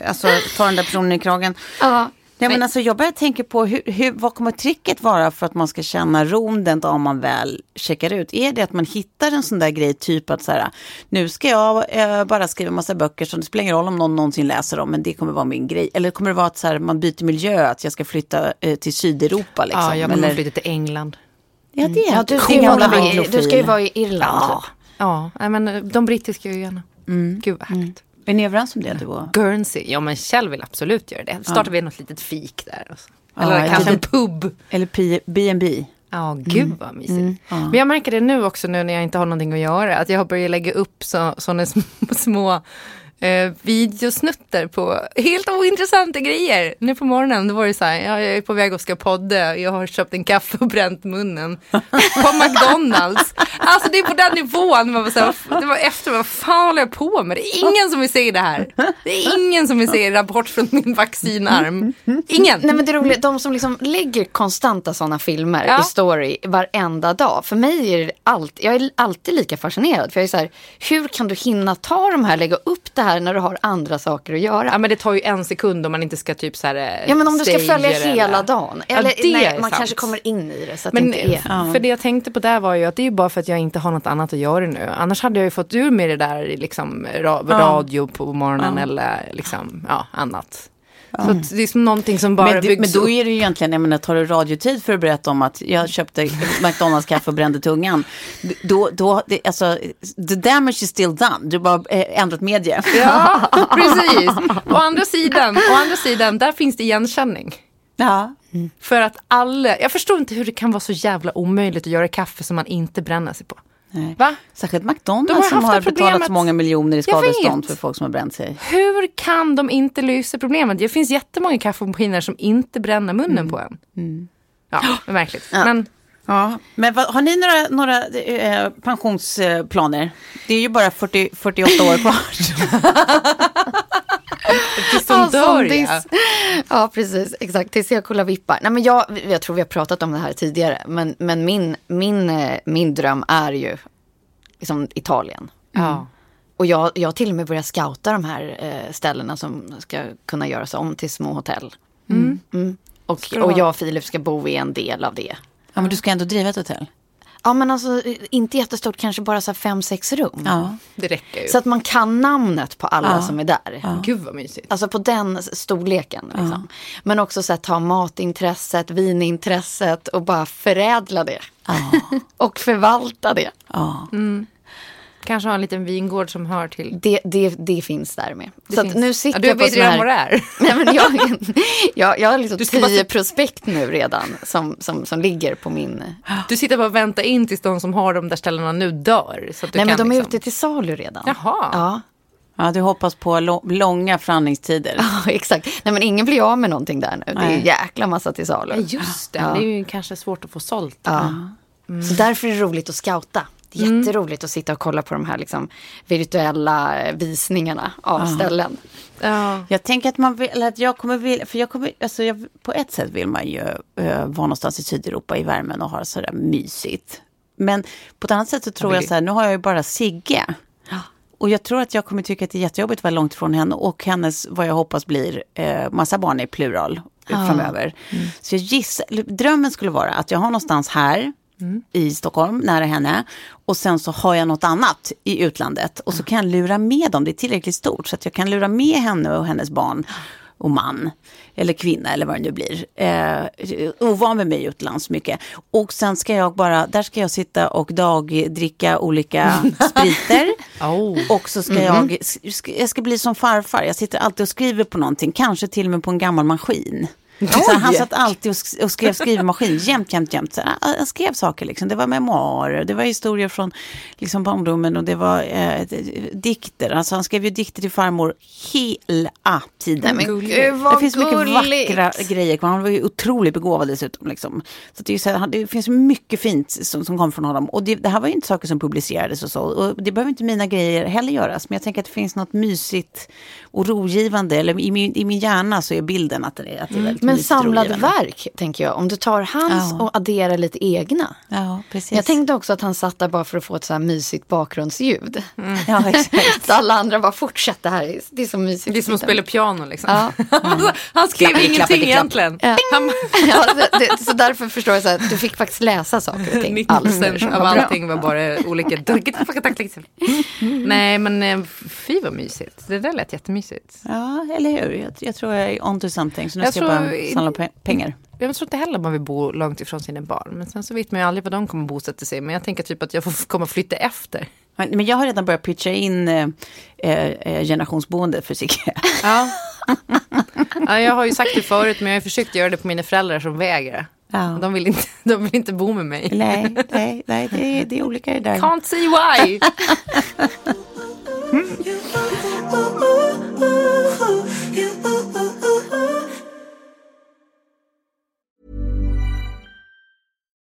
[SPEAKER 1] alltså, ta den där personen i kragen.
[SPEAKER 4] Ja.
[SPEAKER 1] Ja, men alltså, jag börjar tänka på hur, hur, vad kommer tricket vara för att man ska känna ron den dag man väl checkar ut? Är det att man hittar en sån där grej, typ att så här, nu ska jag eh, bara skriva massa böcker som det spelar ingen roll om någon någonsin läser dem, men det kommer vara min grej. Eller kommer det vara att så här, man byter miljö, att jag ska flytta eh, till Sydeuropa liksom?
[SPEAKER 2] Ja, jag kommer
[SPEAKER 1] Eller,
[SPEAKER 2] flytta till England.
[SPEAKER 1] ja, det är
[SPEAKER 4] Ja, du, ska vara, du ska ju vara i Irland
[SPEAKER 2] Ja,
[SPEAKER 4] typ.
[SPEAKER 2] ja nej, men de brittiska öarna. Gud vad härligt.
[SPEAKER 1] Är ni överens om det du och...
[SPEAKER 2] Guernsey, ja men Kjell vill absolut göra det. Startar vi något litet fik där. Och så.
[SPEAKER 1] Ja,
[SPEAKER 2] Eller
[SPEAKER 1] ett
[SPEAKER 2] kanske en pub.
[SPEAKER 1] Eller B&B
[SPEAKER 2] Ja, gud vad mysigt. Men jag märker det nu också nu när jag inte har någonting att göra. Att jag har börjat lägga upp så, sådana små, små eh, videosnutter på helt ointressanta grejer. Nu på morgonen då var det så här, ja, jag är på väg och ska podda, jag har köpt en kaffe och bränt munnen på McDonalds. Alltså det är på den nivån, man var så här, det var efter, vad fan håller jag på med? Det är ingen som vill se det här. Det är ingen som vill se rapport från min vaccinarm. Ingen.
[SPEAKER 4] Nej men det roliga, de som liksom lägger konstanta sådana filmer
[SPEAKER 2] Ja.
[SPEAKER 4] i story varenda dag. För mig är det alltid, jag är alltid lika fascinerad. För jag är så här, hur kan du hinna ta de här, lägga upp det här när du har andra saker att göra?
[SPEAKER 2] Ja men det tar ju en sekund om man inte ska typ så här. eh,
[SPEAKER 4] Ja men om du ska följa hela
[SPEAKER 2] eller-
[SPEAKER 4] dagen.
[SPEAKER 2] Ja,
[SPEAKER 4] Eller
[SPEAKER 2] det
[SPEAKER 4] nej, man
[SPEAKER 2] sant.
[SPEAKER 4] kanske kommer in i det så att
[SPEAKER 2] Men
[SPEAKER 4] det inte är.
[SPEAKER 2] för det jag tänkte på där var ju att det är ju bara för att jag inte har något annat att göra nu. Annars hade jag ju fått ur med det där liksom ra radio på morgonen eller liksom ja, annat. Så det är som någonting som bara
[SPEAKER 1] Men, det,
[SPEAKER 2] byggs
[SPEAKER 1] men då är det ju egentligen, jag menar, tar du radiotid för att berätta om att jag köpte McDonalds kaffe och brände tungan. Då, då, det, alltså, the damage is still done. Du har bara eh, ändrat medie.
[SPEAKER 2] Ja, precis. Å andra sidan, å andra sidan, där finns det igenkänning.
[SPEAKER 1] Ja.
[SPEAKER 2] För att alla, jag förstår inte hur det kan vara så jävla omöjligt att göra kaffe som man inte bränner sig på.
[SPEAKER 1] Nej.
[SPEAKER 2] Va?
[SPEAKER 1] Särskilt
[SPEAKER 2] har
[SPEAKER 1] McDonalds
[SPEAKER 2] haft
[SPEAKER 1] som har betalat så många miljoner i skadestånd för folk som har bränt sig.
[SPEAKER 2] Hur kan de inte lösa problemet? Det finns jättemånga kaffemaskiner som inte bränner munnen på en. Ja, det är märkligt. Men
[SPEAKER 1] Ja, men vad, har ni några, några eh, pensionsplaner? Det är ju bara 40, 48 år kvar.
[SPEAKER 2] tills de
[SPEAKER 4] Ja,
[SPEAKER 2] dör ja.
[SPEAKER 4] Ja, precis. Exakt. Tills jag kollar vippar. Nej, men jag, jag tror vi har pratat om det här tidigare. Men, men min, min, eh, min dröm är ju liksom Italien.
[SPEAKER 2] Ja.
[SPEAKER 4] Och jag, jag har till och med börjat scouta de här eh, ställena som ska kunna göras om till små hotell. Mm. Och,
[SPEAKER 2] Ska det
[SPEAKER 4] och
[SPEAKER 2] vara?
[SPEAKER 4] jag och Filip ska bo i en del av det.
[SPEAKER 1] ja, men du ska ändå driva ett hotell.
[SPEAKER 4] Ja, men alltså inte jättestort, kanske bara så här fem, sex rum.
[SPEAKER 1] Ja.
[SPEAKER 2] Det räcker ju.
[SPEAKER 4] Så att man kan namnet på alla som är där.
[SPEAKER 2] Gud vad mysigt.
[SPEAKER 4] Alltså på den storleken. Liksom. Men också så här, ta matintresset, vinintresset och bara förädla det. och förvalta det.
[SPEAKER 1] Ja.
[SPEAKER 2] Kanske ha en liten vingård som hör till.
[SPEAKER 4] Det, det, det finns där med.
[SPEAKER 2] Det
[SPEAKER 4] så att
[SPEAKER 2] finns.
[SPEAKER 4] nu sitter
[SPEAKER 2] ja, du
[SPEAKER 4] jag på
[SPEAKER 2] vet redan
[SPEAKER 4] här...
[SPEAKER 2] vad det är.
[SPEAKER 4] Nej, men jag, jag, jag har liksom
[SPEAKER 2] bara
[SPEAKER 4] tio
[SPEAKER 2] se-
[SPEAKER 4] prospekt nu redan som, som, som ligger på min...
[SPEAKER 2] Du sitter bara och väntar in tills de som har de där ställena nu dör. Så att du
[SPEAKER 4] Nej men
[SPEAKER 2] kan
[SPEAKER 4] de är
[SPEAKER 2] liksom...
[SPEAKER 4] ute till salu redan.
[SPEAKER 2] Jaha.
[SPEAKER 4] Ja.
[SPEAKER 1] ja, du hoppas på långa förhandlingstider.
[SPEAKER 4] Ja, exakt. Nej men ingen blir av med någonting där nu. Det är en
[SPEAKER 1] Nej.
[SPEAKER 4] jäkla massa till salu.
[SPEAKER 2] Ja, just det. Det är ju kanske svårt att få sålt.
[SPEAKER 4] Ja. Så därför är det roligt att scouta. Det är
[SPEAKER 2] Mm.
[SPEAKER 4] jätteroligt att sitta och kolla på de här liksom, virtuella eh, visningarna av ställen.
[SPEAKER 2] Ja.
[SPEAKER 1] Jag tänker att man vill, att jag kommer vilja, för jag kommer, alltså jag, på ett sätt vill man ju uh, vara någonstans i Sydeuropa i värmen och ha sådär mysigt. Men på ett annat sätt så tror jag,
[SPEAKER 2] vill-
[SPEAKER 1] så här, nu har jag ju bara Sigge. Och jag tror att jag kommer tycka att det är jättejobbigt att vara långt ifrån henne och hennes, vad jag hoppas blir, eh, massa barn i plural eh, framöver. Så jag gissar, drömmen skulle vara att jag har någonstans här i Stockholm, nära henne. Och sen så har jag något annat i utlandet. Och så kan jag lura med dem, det är tillräckligt stort. Så att jag kan lura med henne och hennes barn och man. Eller kvinna eller vad det nu blir. Eh, ovan med mig utomlands mycket. Och sen ska jag bara, där ska jag sitta och dagdricka olika spriter.
[SPEAKER 2] Oh.
[SPEAKER 1] Och så ska jag, sk- jag ska bli som farfar. Jag sitter alltid och skriver på någonting, kanske till och med på en gammal maskin. Så han satt alltid och sk- och skrev skrivmaskin jämt, jämt, jämt. Så han- han skrev saker, liksom. det var memoarer, det var historier från liksom, barndomen och det var eh, dikter. Alltså, han skrev ju dikter till farmor hela tiden.
[SPEAKER 4] Nej, men gud, vad
[SPEAKER 1] det finns mycket
[SPEAKER 4] gulligt.
[SPEAKER 1] vackra grejer kvar. Han var ju otroligt begåvad dessutom. Liksom. Så, det, är så här, det finns mycket fint som, som kom från honom. Och det, det här var ju inte saker som publicerades och så. Och det behöver inte mina grejer heller göras. Men jag tänker att det finns något mysigt och rogivande. Eller i min, i min hjärna så är bilden att det är, att det är väldigt
[SPEAKER 4] Men
[SPEAKER 1] mysigt
[SPEAKER 4] samlade
[SPEAKER 1] rogivande.
[SPEAKER 4] verk, tänker jag. Om du tar hans
[SPEAKER 1] Ja.
[SPEAKER 4] och adderar lite egna.
[SPEAKER 1] Ja, precis.
[SPEAKER 4] Jag tänkte också att han satt där bara för att få ett så här mysigt bakgrundsljud.
[SPEAKER 1] Ja, exakt.
[SPEAKER 4] Så alla andra bara fortsätt, det här är, det är så mysigt.
[SPEAKER 2] Det är som att
[SPEAKER 4] sitta med."
[SPEAKER 2] spela piano liksom.
[SPEAKER 4] Ja.
[SPEAKER 2] Han skrev
[SPEAKER 1] Klappade,
[SPEAKER 2] ingenting
[SPEAKER 1] klappade, klapp.
[SPEAKER 2] egentligen.
[SPEAKER 4] Ja.
[SPEAKER 2] Han,
[SPEAKER 4] Ja, så, det, så därför förstår jag så att du fick faktiskt läsa saker och ting.
[SPEAKER 2] 90
[SPEAKER 4] Alls
[SPEAKER 2] av allting var bara olika. Nej men eh, fy vad mysigt. Det där lät jättemysigt.
[SPEAKER 1] Ja, eller hur? Jag, jag tror jag är onto something. Så nu
[SPEAKER 2] Jag
[SPEAKER 1] ska jag
[SPEAKER 2] tror-
[SPEAKER 1] bara samla pe- pengar.
[SPEAKER 2] Jag tror inte heller man vill bo långt ifrån sina barn. Men sen så vet man ju aldrig var de kommer bosätta sig. Men jag tänker typ att jag får komma och flytta efter.
[SPEAKER 1] Men jag har redan börjat pitcha in eh, eh, generationsboende för Sigge.
[SPEAKER 2] Ja. ja, jag har ju sagt det förut men jag har försökt göra det på mina föräldrar som vägrar.
[SPEAKER 1] Ja.
[SPEAKER 2] De, vill inte, de vill inte bo med mig.
[SPEAKER 1] nej, nej, nej det, är, det är olika det där.
[SPEAKER 2] Can't see why.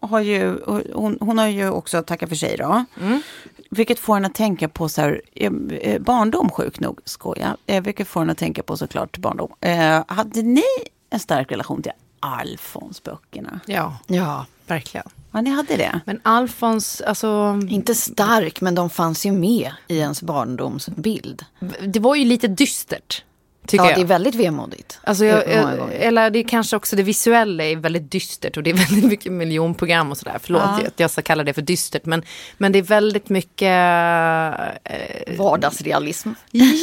[SPEAKER 1] har ju, hon, hon har ju också tackat för sig då. Vilket får henne att tänka på så här, eh, eh, barndom sjukt nog, skoja. Eh, vilket får henne att tänka på såklart barndom. Eh, hade ni en stark relation till Alfons-böckerna?
[SPEAKER 2] Ja,
[SPEAKER 4] Ja,
[SPEAKER 2] verkligen.
[SPEAKER 1] Ja, ni hade det.
[SPEAKER 2] Men Alfons, alltså,
[SPEAKER 4] inte stark, men de fanns ju med i ens barndomsbild.
[SPEAKER 2] det var ju lite dystert. Tycker
[SPEAKER 4] Ja,
[SPEAKER 2] jag.
[SPEAKER 4] det är väldigt vemodigt.
[SPEAKER 2] Alltså jag, eller det är kanske också det visuella är väldigt dystert och det är väldigt mycket miljonprogram och sådär. Förlåt att jag ska kalla det för dystert men, men det är väldigt mycket, eh,
[SPEAKER 4] Vardagsrealism.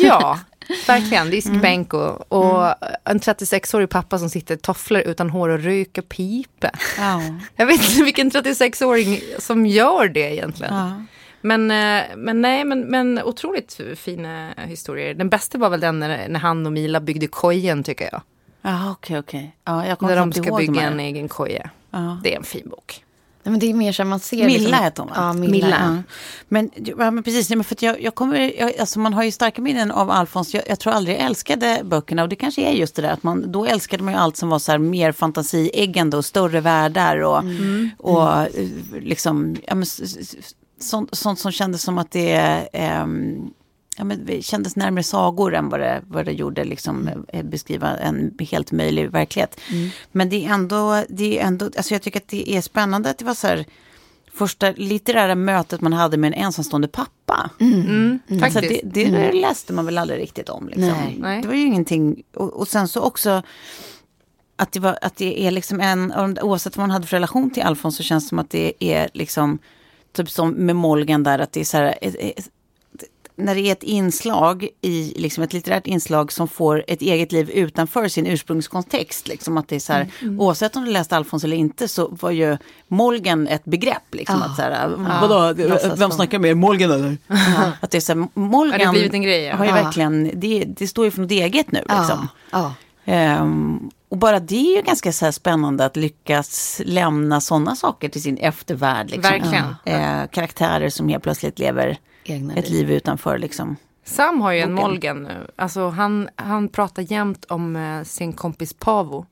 [SPEAKER 2] ja, verkligen, diskbänk och, och en 36-årig pappa som sitter i tofflor utan hår och röker pipa.
[SPEAKER 1] Ja.
[SPEAKER 2] Jag vet inte vilken 36-åring som gör det egentligen. Men, eh, men nej, men, men otroligt fina historier. Den bästa var väl den när, när han och Mila byggde kojen tycker jag.
[SPEAKER 1] Ja, okej, okej. Ja, jag kommer
[SPEAKER 2] När de ska
[SPEAKER 1] ihåg
[SPEAKER 2] bygga en egen koja.
[SPEAKER 1] Ja.
[SPEAKER 2] Det är en fin bok.
[SPEAKER 4] Nej, men det är mer så man ser...
[SPEAKER 1] Milla
[SPEAKER 4] liksom,
[SPEAKER 1] heter hon?
[SPEAKER 4] Ja, Milla.
[SPEAKER 2] Milla.
[SPEAKER 1] Ja. Men, ja, men precis, men för jag, jag kommer, jag, alltså man har ju starka minnen av Alfons. Jag, jag tror aldrig jag älskade böckerna och det kanske är just det där att man, då älskade man ju allt som var så här mer fantasieggande och större världar och, och eh, liksom, ja, men, sånt, sånt som kändes som att det ehm, Ja, men det kändes närmare sagor än vad det, vad det gjorde liksom, eh, beskriva en helt möjlig verklighet. Men det är ändå, det är ändå alltså jag tycker att det är spännande att det var så här, första litterära mötet man hade med en ensamstående pappa. Alltså
[SPEAKER 2] Faktiskt.
[SPEAKER 1] det, det läste man väl aldrig riktigt om. Liksom.
[SPEAKER 4] Nej.
[SPEAKER 2] Nej.
[SPEAKER 1] Det var ju ingenting. Och, och sen så också att det, var, att det är liksom en, oavsett vad man hade för relation till Alfons så känns det som att det är liksom, typ som med Molgan där, att det är så här, ett, ett, när det är ett inslag i, liksom ett litterärt inslag som får ett eget liv utanför sin ursprungskontext. Liksom att det är så här, Oavsett om du läste Alfons eller inte så var ju Molgan ett begrepp. Liksom, att så här, vadå,
[SPEAKER 4] låtsas
[SPEAKER 1] vem snackar med? Molgan eller? Att det är så här, Molgan
[SPEAKER 2] Har det blivit en grej, ja?
[SPEAKER 1] har ju
[SPEAKER 4] Ja.
[SPEAKER 1] verkligen, det, det står ju för något eget nu. Liksom. Ehm, och bara det är ju ganska så här spännande att lyckas lämna sådana saker till sin eftervärld. Liksom.
[SPEAKER 2] Verkligen.
[SPEAKER 1] Eh, karaktärer som helt plötsligt lever
[SPEAKER 4] Egna
[SPEAKER 1] ett
[SPEAKER 4] liv.
[SPEAKER 1] liv utanför. Liksom.
[SPEAKER 2] Sam har ju en. Molgan nu. Alltså han, han pratar jämt om eh, sin kompis Pavo.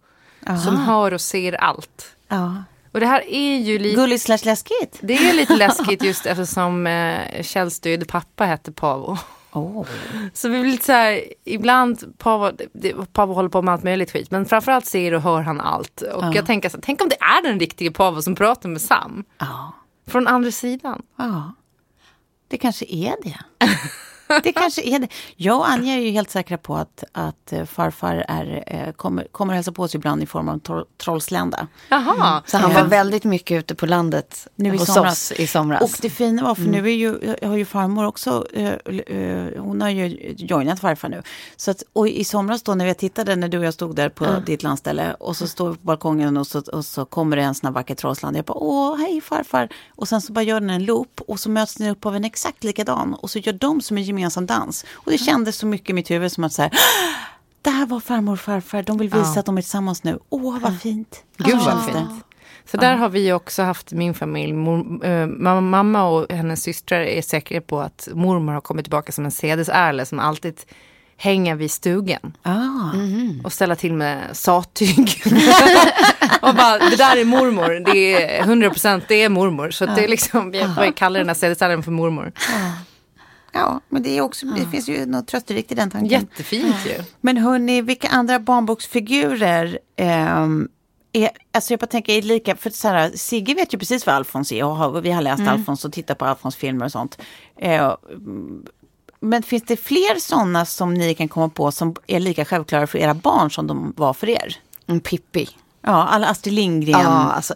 [SPEAKER 2] Som hör och ser allt.
[SPEAKER 1] Ja.
[SPEAKER 2] Och det här är ju lite...
[SPEAKER 1] Gulligt slash läskigt.
[SPEAKER 2] Det är lite läskigt just eftersom eh, Kjells döde pappa hette Pavo.
[SPEAKER 1] Oh.
[SPEAKER 2] Så vi blir lite så här, ibland Pavo, det, Pavo håller på med allt möjligt skit. Men framförallt ser och hör han allt. Och jag tänker så här, tänk om det är den riktiga Pavo som pratar med Sam.
[SPEAKER 1] Ja.
[SPEAKER 2] Från andra sidan.
[SPEAKER 1] ja, det kanske är det. Det kanske är det. Jag och Anja är ju helt säkra på att, att eh, farfar är, eh, kommer, kommer hälsa på oss ibland i form av tro, trollslända.
[SPEAKER 2] Jaha.
[SPEAKER 4] Så han
[SPEAKER 1] Ja.
[SPEAKER 4] var väldigt mycket ute på landet
[SPEAKER 1] Nu i
[SPEAKER 4] hos
[SPEAKER 1] somras.
[SPEAKER 4] oss i somras.
[SPEAKER 1] Och det fina var, för nu är ju, jag har ju farmor också, eh, hon har ju joinat farfar nu. Så att, och i somras då när jag tittade, när du och jag stod där på ditt landställe och så står vi på balkongen och så, och så kommer det en sån här vacker trollsland. Jag bara, åh, hej farfar. Och sen så bara gör den en loop och så möts den upp av en exakt likadan. Och så gör de som en gemensam dans. Och det kändes så mycket i mitt huvud som att så här, det här var farmor och farfar, de vill visa att de är tillsammans nu. Åh, vad fint.
[SPEAKER 2] Gud,
[SPEAKER 1] Så
[SPEAKER 2] vad fint.
[SPEAKER 1] det.
[SPEAKER 2] Så där har vi också haft min familj. Mor, eh, mamma, och hennes systrar är säkra på att mormor har kommit tillbaka som en sädesärle som alltid hänger vid stugan
[SPEAKER 1] Ah.
[SPEAKER 2] och ställa till med sattyg. och bara, det där är mormor, det är 100% det är mormor. Så det är liksom, vi vi kallar den här sädesärlen för mormor.
[SPEAKER 1] Ja, men det, är också, det finns ju något trösterikt i den tanken.
[SPEAKER 2] Jättefint ju.
[SPEAKER 1] Men hörni, vilka andra barnboksfigurer ehm, är, alltså jag bara tänker, är lika, för så här, Sigge vet ju precis vad Alfons är och har, vi har läst Alfons och tittat på Alfons filmer och sånt. Eh, mm, men finns det fler sådana som ni kan komma på som är lika självklara för era barn som de var för er?
[SPEAKER 4] En Pippi.
[SPEAKER 1] Ja, alla Astrid
[SPEAKER 4] Ja,
[SPEAKER 1] Lindgren-figurer.
[SPEAKER 4] alltså,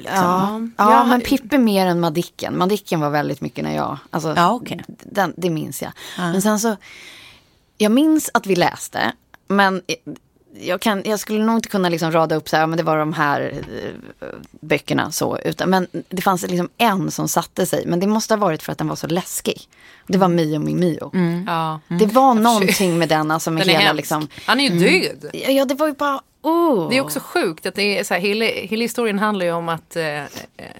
[SPEAKER 1] liksom.
[SPEAKER 4] Ja,
[SPEAKER 2] Ja.
[SPEAKER 4] men Pippi mer än Madicken. Madicken var väldigt mycket när jag... Alltså,
[SPEAKER 1] Ja, okej.
[SPEAKER 4] den, det minns jag. Men sen så... Jag minns att vi läste, men jag, kan, jag skulle nog inte kunna liksom rada upp så här, men det var de här eh, böckerna så. Utan, men det fanns liksom en som satte sig. Men det måste ha varit för att den var så läskig. Det var Mio Mio Mio.
[SPEAKER 2] Ja.
[SPEAKER 4] Det var någonting med den, alltså med
[SPEAKER 2] Den
[SPEAKER 4] hela liksom.
[SPEAKER 2] Han är ju död.
[SPEAKER 4] Ja, ja, det var ju bara, oh.
[SPEAKER 2] Det är också sjukt att det är så här, hela, hela historien handlar ju om att eh, eh,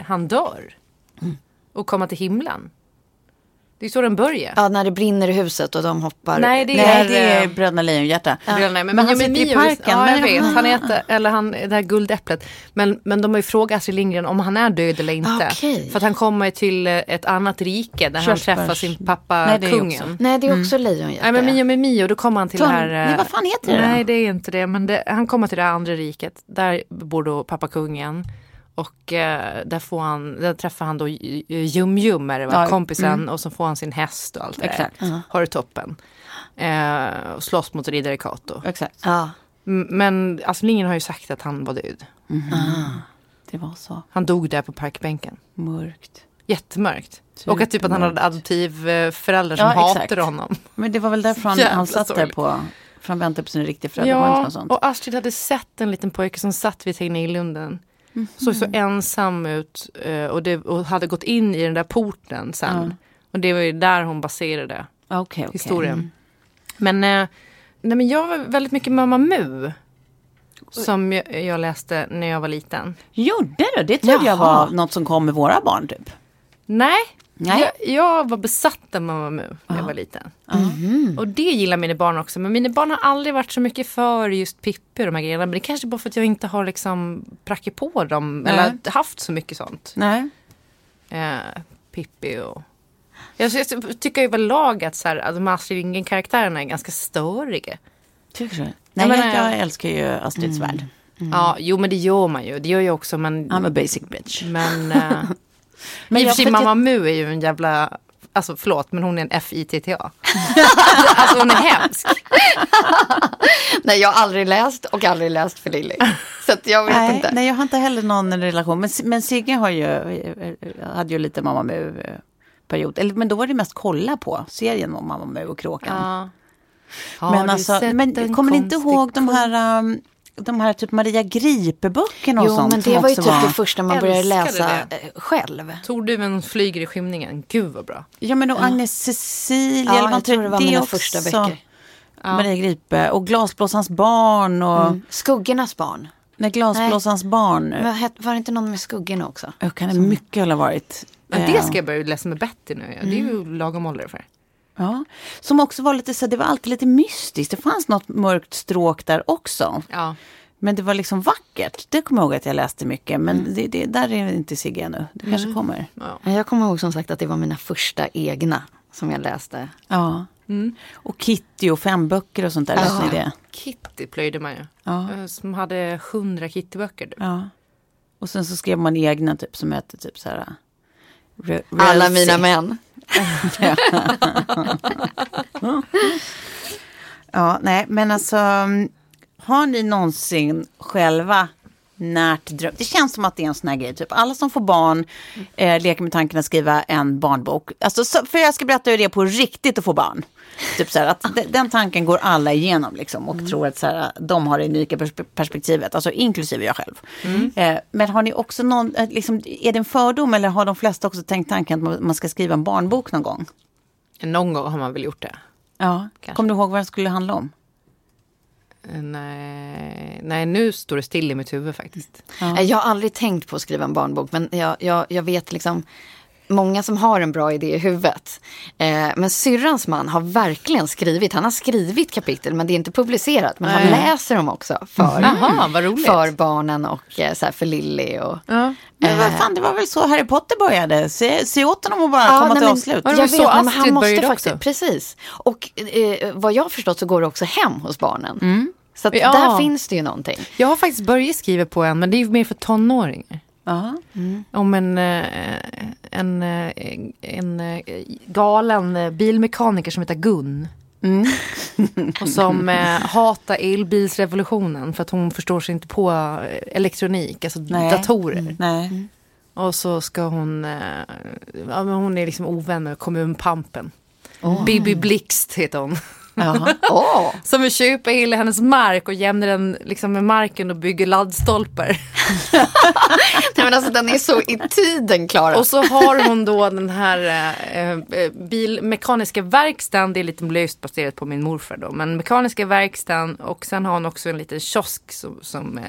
[SPEAKER 2] han dör. Och kommer till himlen. Det är så den börjar.
[SPEAKER 4] Ja, när det brinner i huset och de hoppar.
[SPEAKER 2] Nej, det
[SPEAKER 1] Nej,
[SPEAKER 2] är...
[SPEAKER 1] det är
[SPEAKER 2] eh,
[SPEAKER 1] Bröderna Lejonhjärta.
[SPEAKER 2] Ja. Men,
[SPEAKER 1] Men
[SPEAKER 2] men,
[SPEAKER 1] han sitter i
[SPEAKER 2] Mio-
[SPEAKER 1] parken,
[SPEAKER 2] Ja, jag vet. Han heter, eller han, det här guldäpplet. Men, men de har ju frågat Astrid Lindgren om han är död eller inte.
[SPEAKER 4] Okej.
[SPEAKER 2] För att han kommer till eh, ett annat rike där han
[SPEAKER 1] Körsbärs-
[SPEAKER 2] träffar sin pappa,
[SPEAKER 1] Nej, det
[SPEAKER 2] kungen.
[SPEAKER 1] också.
[SPEAKER 4] Nej, det är också Lejonhjärta.
[SPEAKER 2] Nej men Mio med Mio, då kommer han till
[SPEAKER 1] Ton-
[SPEAKER 2] det här... eh,
[SPEAKER 1] Nej, vad fan heter det då?
[SPEAKER 2] Nej det är inte det, men det, han kommer till det här andra riket. Där bor då pappa kungen. Och eh, där, får han, där träffar han då Jum Jum, är det va?
[SPEAKER 1] Ja,
[SPEAKER 2] kompisen. Och så får han sin häst och allt det
[SPEAKER 1] Exakt.
[SPEAKER 2] där. Har det toppen. Eh, och slåss mot riddare Kato.
[SPEAKER 1] Exakt.
[SPEAKER 4] Ja.
[SPEAKER 2] M- Men Astrid Lindgren har ju sagt att han var död.
[SPEAKER 1] Det var så
[SPEAKER 2] Han dog där på parkbänken.
[SPEAKER 1] mörkt.
[SPEAKER 2] Jättemörkt. Och att typ att han hade adoptivföräldrar som
[SPEAKER 1] Ja, exakt.
[SPEAKER 2] hatade honom.
[SPEAKER 1] Men det var väl därför han, han satt där
[SPEAKER 2] sorgligt.
[SPEAKER 1] på, för han väntade på sina riktiga föräldrar. inte
[SPEAKER 2] Ja, och Astrid hade sett en liten pojke som satt vid Tegnérlunden. Såg så ensam ut eh, och, det, och hade gått in i den där porten sen. Och det var ju där hon baserade
[SPEAKER 1] okej.
[SPEAKER 2] historien. Men, eh, nej, men jag var väldigt mycket Mamma Mu. Som jag, jag läste när jag var liten.
[SPEAKER 1] Gjorde du? Det trodde jag var något som kom med våra barn typ.
[SPEAKER 2] Nej,
[SPEAKER 1] Nej.
[SPEAKER 2] Jag, jag var besatt av Mamma Mu när jag var liten. Och det gillar mina barn också. Men mina barn har aldrig varit så mycket för just Pippi och de här grejerna. Men det är kanske bara för att jag inte har liksom prackit på dem.
[SPEAKER 1] Nej.
[SPEAKER 2] Eller haft så mycket sånt.
[SPEAKER 1] Nej.
[SPEAKER 2] Eh, Pippi och... Jag, jag tycker överlag att, så här, att de här Astrid Lindgren-karaktärerna är ganska störiga.
[SPEAKER 1] Tycker du? Nej,
[SPEAKER 2] men,
[SPEAKER 1] jag,
[SPEAKER 2] eh,
[SPEAKER 1] jag älskar ju Astrids värld.
[SPEAKER 2] Ja, jo men det gör man ju. Det gör jag också. Men,
[SPEAKER 1] I'm a basic bitch.
[SPEAKER 2] men, eh,
[SPEAKER 1] Men
[SPEAKER 2] I och
[SPEAKER 1] jag-
[SPEAKER 2] för sig, Mamma Mu är ju en jävla... Alltså förlåt, men hon är en FITTA. alltså hon är hemsk.
[SPEAKER 4] Nej, jag har aldrig läst och aldrig läst för Lilly. Så att jag vet
[SPEAKER 1] Nej,
[SPEAKER 4] inte.
[SPEAKER 1] nej, jag har inte heller någon relation. Men, men Sigge har ju, hade ju lite Mamma Mu-period. Eller, Men då var det mest kolla på serien om Mamma Mu och Kråkan.
[SPEAKER 2] Ja.
[SPEAKER 1] Men alltså, men
[SPEAKER 2] en
[SPEAKER 1] kommer ni inte ihåg de här, um, de här typ Maria Gripe-böckerna och
[SPEAKER 4] Jo,
[SPEAKER 1] sånt?
[SPEAKER 4] men
[SPEAKER 1] som
[SPEAKER 4] det var ju typ
[SPEAKER 1] var-
[SPEAKER 4] det första man började
[SPEAKER 2] Älskade
[SPEAKER 4] läsa
[SPEAKER 2] det.
[SPEAKER 4] eh, själv.
[SPEAKER 2] Torduven flyger i skymningen. Gud vad bra.
[SPEAKER 1] Ja, men och Agnes Cecilia.
[SPEAKER 4] Ja,
[SPEAKER 1] eller
[SPEAKER 4] jag tror det var
[SPEAKER 1] det
[SPEAKER 4] mina
[SPEAKER 1] också.
[SPEAKER 4] första böcker.
[SPEAKER 1] Maria Gripe och Glasblåsarens barn och
[SPEAKER 4] Mm. Skuggornas barn.
[SPEAKER 1] Nej, Glasblåsarens barn.
[SPEAKER 4] Men var det inte någon med skuggorna också?
[SPEAKER 1] Jag kan det mycket ha varit.
[SPEAKER 2] Men
[SPEAKER 1] eh,
[SPEAKER 2] det ska jag börja läsa med Betty nu. Det är ju lagom ålder för.
[SPEAKER 1] Ja, som också var lite så, det var alltid lite mystiskt. Det fanns något mörkt stråk där också.
[SPEAKER 2] Ja.
[SPEAKER 1] Men det var liksom vackert. Det kommer jag ihåg att jag läste mycket. Men det, det, där är inte Sigge ännu. Det kanske kommer.
[SPEAKER 4] Ja, Jag kommer ihåg som sagt att det var mina första egna som jag läste.
[SPEAKER 1] Ja. Och Kitty och fem böcker och sånt där. Läste ni det?
[SPEAKER 2] Kitty plöjde man ju.
[SPEAKER 1] Ja.
[SPEAKER 2] Eh, Som hade hundra Kittyböcker. du.
[SPEAKER 1] Ja. Och sen så skrev man egna typ som hette typ så här. Re-
[SPEAKER 4] Alla mina män.
[SPEAKER 1] Ja, nej, men alltså. Har ni någonsin själva närt drömt? Det känns som att det är en sån här grej. Typ alla som får barn eh, leker med tanken att skriva en barnbok. Alltså, så, för jag ska berätta hur det är på riktigt att få barn. Typ så här, att de, den tanken går alla igenom liksom, och tror att så här, de har det unika perspe- perspektivet, alltså inklusive jag själv. Eh, men har ni också någon, eh, liksom, är det en fördom eller har de flesta också tänkt tanken att man- ska skriva en barnbok någon gång?
[SPEAKER 2] Någon gång har man väl gjort det.
[SPEAKER 1] Ja.
[SPEAKER 2] Kanske.
[SPEAKER 1] Kommer du ihåg vad den skulle handla om?
[SPEAKER 2] Eh, Nej, nej, nu står det still i mitt huvud faktiskt.
[SPEAKER 4] Nej, Jag har aldrig tänkt på att skriva en barnbok, men jag, jag, jag vet liksom många som har en bra idé i huvudet. Eh, men syrrans man har verkligen skrivit, han har skrivit kapitel men det är inte publicerat. Men han
[SPEAKER 2] Nej.
[SPEAKER 4] läser dem också för,
[SPEAKER 2] vad roligt.
[SPEAKER 4] för barnen och eh, så här, för Lilly. Och,
[SPEAKER 2] Ja.
[SPEAKER 1] Men vad fan, det var väl så Harry Potter började. Se, se åt honom att bara komma
[SPEAKER 4] nej,
[SPEAKER 1] till
[SPEAKER 4] men-
[SPEAKER 1] avslut.
[SPEAKER 2] Ja,
[SPEAKER 4] Jag vet,
[SPEAKER 2] så
[SPEAKER 4] men han måste
[SPEAKER 2] började
[SPEAKER 4] faktiskt,
[SPEAKER 2] också.
[SPEAKER 4] precis. Och eh, vad jag har förstått så går det också hem hos barnen. Så att
[SPEAKER 2] Ja.
[SPEAKER 4] där finns det ju någonting.
[SPEAKER 2] Jag har faktiskt börjat skriva på en, men det är ju mer för tonåringar.
[SPEAKER 1] Ja.
[SPEAKER 2] Om en, eh, en, eh, en eh, galen bilmekaniker som heter Gun. Och som eh, hatar elbilsrevolutionen för att hon förstår sig inte på elektronik, alltså
[SPEAKER 1] Nej.
[SPEAKER 2] datorer.
[SPEAKER 1] Nej.
[SPEAKER 2] Och så ska hon, eh, ja, men hon är liksom ovän med kommunpampen. Bibi Blixt heter hon.
[SPEAKER 4] Åh.
[SPEAKER 2] Som vill köpa hela hennes mark och jämna den liksom med marken och bygger laddstolpar.
[SPEAKER 4] Nej, men alltså, den är så i tiden, Klara.
[SPEAKER 2] Och så har hon då den här eh, eh, bilmekaniska verkstaden. Det är lite löst baserat på min morfar då. Men mekaniska verkstaden och sen har hon också en liten kiosk som, som eh,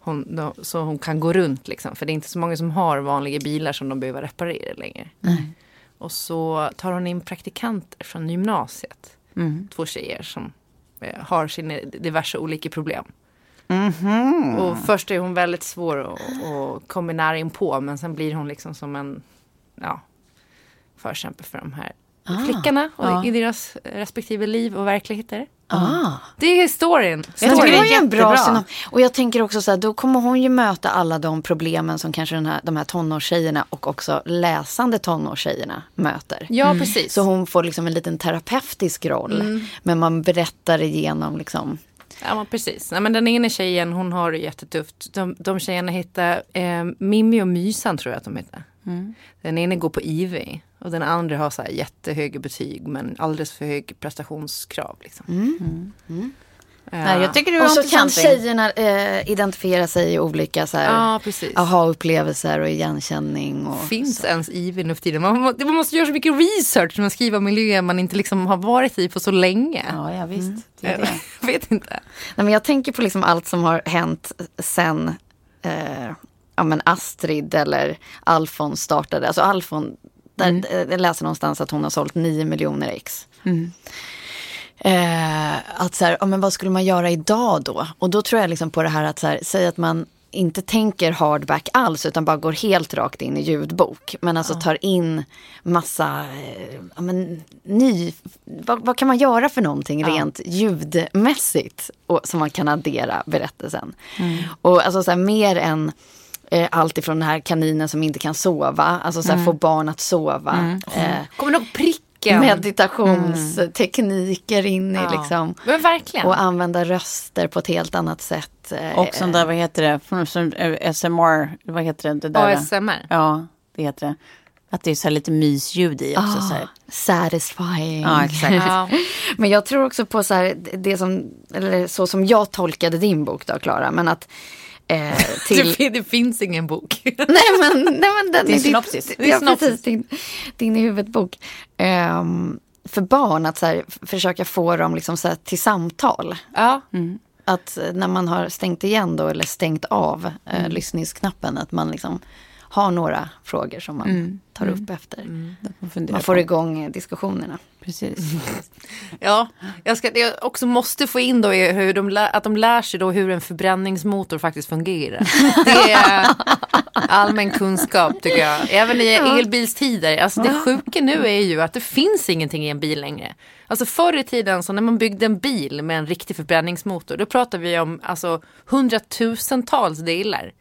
[SPEAKER 2] hon, då, så hon kan gå runt liksom. För det är inte så många som har vanliga bilar som de behöver reparera längre. Och så tar hon in praktikanter från gymnasiet. Två tjejer som eh, har sina diverse olika problem. Och först är hon väldigt svår att, att komma nära in på men sen blir hon liksom som en ja, förkämpe för de här flickorna och i deras respektive liv och verkligheter.
[SPEAKER 4] Ah.
[SPEAKER 2] Det är storyn.
[SPEAKER 4] Jag tycker det är en bra synop- Och jag tänker också så här, då kommer hon ju möta alla de problemen som kanske den här, de här tonårstjejerna och också läsande tonårstjejerna möter.
[SPEAKER 2] Ja, precis.
[SPEAKER 4] Så hon får liksom en liten terapeutisk roll. Men man berättar igenom liksom.
[SPEAKER 2] Ja, men precis. Nej, men den ena tjejen hon har det jättetufft. De, de tjejerna heter eh, Mimmi och Mysan tror jag att de heter. Den ena går på IV och den andra har så här jättehöga betyg men alldeles för hög prestationskrav. Liksom. Ja.
[SPEAKER 1] Nej, jag tycker du
[SPEAKER 4] Och så kan tjejerna eh, identifiera sig i olika så här,
[SPEAKER 2] Ja,
[SPEAKER 4] aha-upplevelser och igenkänning. Och
[SPEAKER 2] Finns ens IV nu för tiden? Man, man måste göra så mycket research när man skriver miljöer man inte liksom har varit i på så länge.
[SPEAKER 1] Ja, ja visst. Det är det.
[SPEAKER 2] Jag vet inte.
[SPEAKER 4] Nej, men jag tänker på liksom allt som har hänt sen eh, ja, men Astrid eller Alfons startade. Alltså Alfon, där,
[SPEAKER 1] Mm.
[SPEAKER 4] eh, jag läser någonstans att hon har sålt 9 miljoner ex. Eh, att så här, ja, men vad skulle man göra idag då? Och då tror jag liksom på det här att så här, säga att man inte tänker hardback alls utan bara går helt rakt in i ljudbok. Men alltså tar in massa, eh, ja, men, ny, vad, vad kan man göra för någonting rent ljudmässigt och, som man kan addera berättelsen. Och alltså så här, mer än eh, allt ifrån den här kaninen som inte kan sova, alltså så här, få barn att sova. Eh,
[SPEAKER 2] Kommer du ihåg pricken?
[SPEAKER 4] meditationstekniker in i
[SPEAKER 2] Ja.
[SPEAKER 4] liksom.
[SPEAKER 2] Men verkligen.
[SPEAKER 4] Och använda röster på ett helt annat sätt. eh,
[SPEAKER 1] Och sån där, vad heter det, som, eh, SMR, vad heter det? det där?
[SPEAKER 2] ASMR.
[SPEAKER 1] Ja, det heter det. Att det är så här lite mysljud i också. Så här.
[SPEAKER 4] Ah, satisfying.
[SPEAKER 1] Ja, exakt.
[SPEAKER 2] Ja.
[SPEAKER 4] Men jag tror också på så här, det som, eller så som jag tolkade din bok då, Klara. Men att eh, till...
[SPEAKER 2] Det, det finns ingen bok.
[SPEAKER 4] nej men, nej, men den
[SPEAKER 1] Det är
[SPEAKER 4] ditt-
[SPEAKER 1] synopsis.
[SPEAKER 4] Det
[SPEAKER 2] Det är
[SPEAKER 4] ja,
[SPEAKER 2] synopsis.
[SPEAKER 4] precis, din, din i huvudbok. Ehm, för barn att så här, försöka få dem liksom så här, till samtal.
[SPEAKER 2] ja.
[SPEAKER 4] Att eh, när man har stängt igen då eller stängt av eh, lyssningsknappen att man liksom har några frågor som man tar upp efter.
[SPEAKER 1] Man funderar
[SPEAKER 4] Man får
[SPEAKER 1] på.
[SPEAKER 4] igång eh, diskussionerna.
[SPEAKER 1] Precis.
[SPEAKER 2] Ja, jag, ska, det jag också måste få in då är hur de, lär, att de lär sig då hur en förbränningsmotor faktiskt fungerar. Det är allmän kunskap tycker jag. Även i elbilstider. Alltså det sjuka nu är ju att det finns ingenting i en bil längre. Alltså förr i tiden så när man byggde en bil med en riktig förbränningsmotor då pratar vi om alltså hundratusentals delar.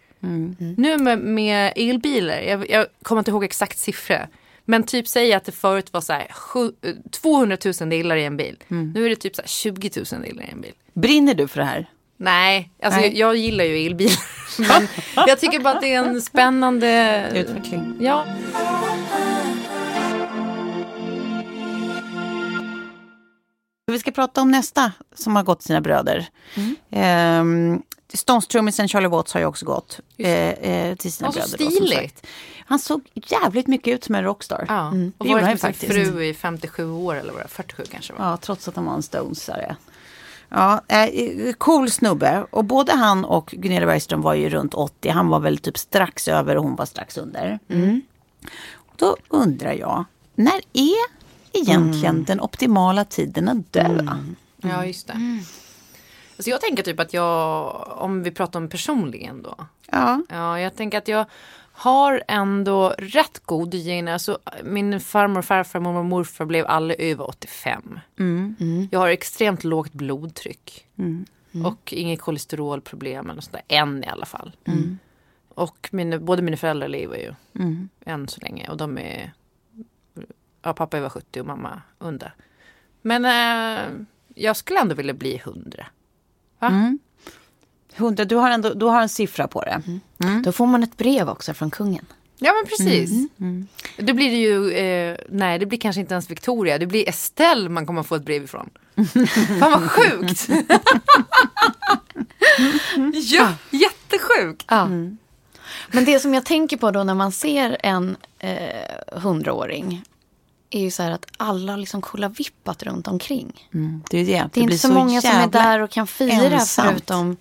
[SPEAKER 2] Nu med, med elbilar, jag, jag kommer inte ihåg exakt siffra. Men typ säg att det förut var så här, sju, eh, 200 000 delar i en bil. Nu är det typ så här 20 000 delar i en bil.
[SPEAKER 1] Brinner du för det här?
[SPEAKER 2] Nej, alltså
[SPEAKER 1] Nej.
[SPEAKER 2] Jag, jag gillar ju elbilar. Jag tycker bara att det är en spännande
[SPEAKER 1] Utveckling.
[SPEAKER 2] Ja.
[SPEAKER 1] Vi ska prata om nästa som har gått sina bröder. Mm. Stones-trummisen Charlie Watts har ju också gått eh, eh, till sina
[SPEAKER 2] Ja, så
[SPEAKER 1] bröder. då. Han såg jävligt mycket ut som en rockstar.
[SPEAKER 2] ja. Och
[SPEAKER 1] Det gjorde
[SPEAKER 2] varit med sin
[SPEAKER 1] faktiskt.
[SPEAKER 2] fru i 57 år eller vad det var, 47 kanske var.
[SPEAKER 1] Ja, trots att han var en Stonesare. Ja, eh, cool snubbe. Och både han och Gunilla Bergström var ju runt 80. Han var väl typ strax över och hon var strax under. Då undrar jag, när är egentligen den optimala tiden att dö?
[SPEAKER 2] Ja, just det. Alltså jag tänker typ att jag, om vi pratar om personligen då.
[SPEAKER 1] Ja.
[SPEAKER 2] Ja, jag tänker att jag har ändå rätt god gener. Alltså, min farmor, farfar, mormor och morfar blev alla över 85. Jag har extremt lågt blodtryck. Och inget kolesterolproblem eller sådär. Än i alla fall. Och mina, både mina föräldrar lever ju. Än så länge. Och de är... Ja, pappa är över 70 och mamma under. Men eh, jag skulle ändå vilja bli 100. Va?
[SPEAKER 1] 100, du har, ändå, du har en siffra på det.
[SPEAKER 4] Då får man ett brev också från kungen.
[SPEAKER 2] Ja men precis. Då blir det ju, eh, nej det blir kanske inte ens Victoria, det blir Estelle man kommer få ett brev ifrån. Fan vad sjukt! ja, jättesjukt!
[SPEAKER 4] Ja. Men det som jag tänker på då när man ser en eh, hundraåring är ju så här att alla har liksom kollavippat runt omkring.
[SPEAKER 1] Mm, det är det.
[SPEAKER 4] Det är inte så, många som är där och kan fira
[SPEAKER 1] ensamt.
[SPEAKER 4] förutom...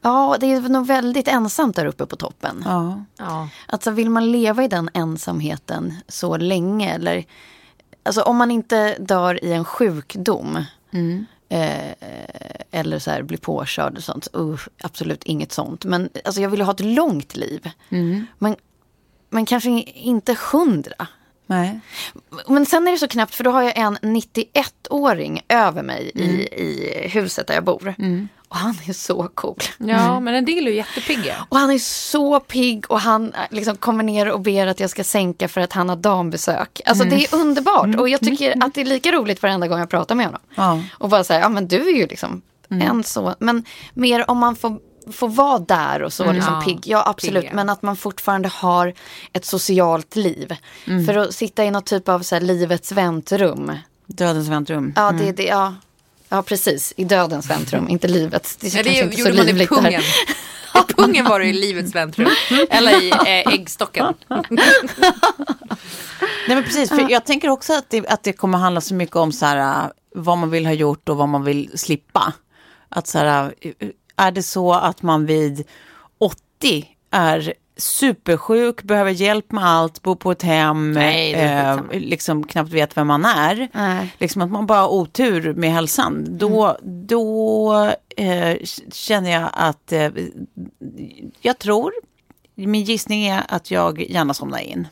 [SPEAKER 4] Ja, det är nog väldigt ensamt där uppe på toppen.
[SPEAKER 1] Ja.
[SPEAKER 2] Ja.
[SPEAKER 4] Alltså vill man leva i den ensamheten så länge eller... Alltså om man inte dör i en sjukdom. Eh, eller så här blir påkörd och sånt. Uh, absolut inget sånt. Men alltså jag vill ju ha ett långt liv. Men, men kanske inte hundra.
[SPEAKER 1] Nej.
[SPEAKER 4] Men sen är det så knappt för då har jag en 91-åring över mig i, i huset där jag bor. Och han är så cool.
[SPEAKER 2] Ja, men en del är ju jättepigga.
[SPEAKER 4] Och han är så pigg och han eh, liksom kommer ner och ber att jag ska sänka för att han har dambesök. Alltså det är underbart och jag tycker att det är lika roligt varenda gång jag pratar med honom.
[SPEAKER 1] Ja.
[SPEAKER 4] Och bara säga, ja men du är ju liksom en så. Men mer om man får, får vara där och så liksom
[SPEAKER 2] Ja,
[SPEAKER 4] pigg. Ja absolut,
[SPEAKER 2] pigga.
[SPEAKER 4] men att man fortfarande har ett socialt liv. För att sitta i något typ av så här, livets väntrum.
[SPEAKER 1] Dödens väntrum.
[SPEAKER 4] Ja, det, det, ja. ja precis, i dödens väntrum, inte livets. Det är
[SPEAKER 2] Ja, det
[SPEAKER 4] inte
[SPEAKER 2] gjorde man i pungen. I pungen var det i livets väntrum. Eller i eh, äggstocken.
[SPEAKER 1] Nej men precis, för jag tänker också att det, att det kommer handla så mycket om så här, äh, vad man vill ha gjort och vad man vill slippa. Att så här, äh, är det så att man vid 80 är supersjuk, behöver hjälp med allt, bor på ett hem,
[SPEAKER 2] Nej,
[SPEAKER 1] eh, liksom knappt vet vem man är.
[SPEAKER 4] Nej.
[SPEAKER 1] Liksom att man bara har otur med hälsan. Då, då eh, känner jag att eh, jag tror, min gissning är att jag gärna somnar in.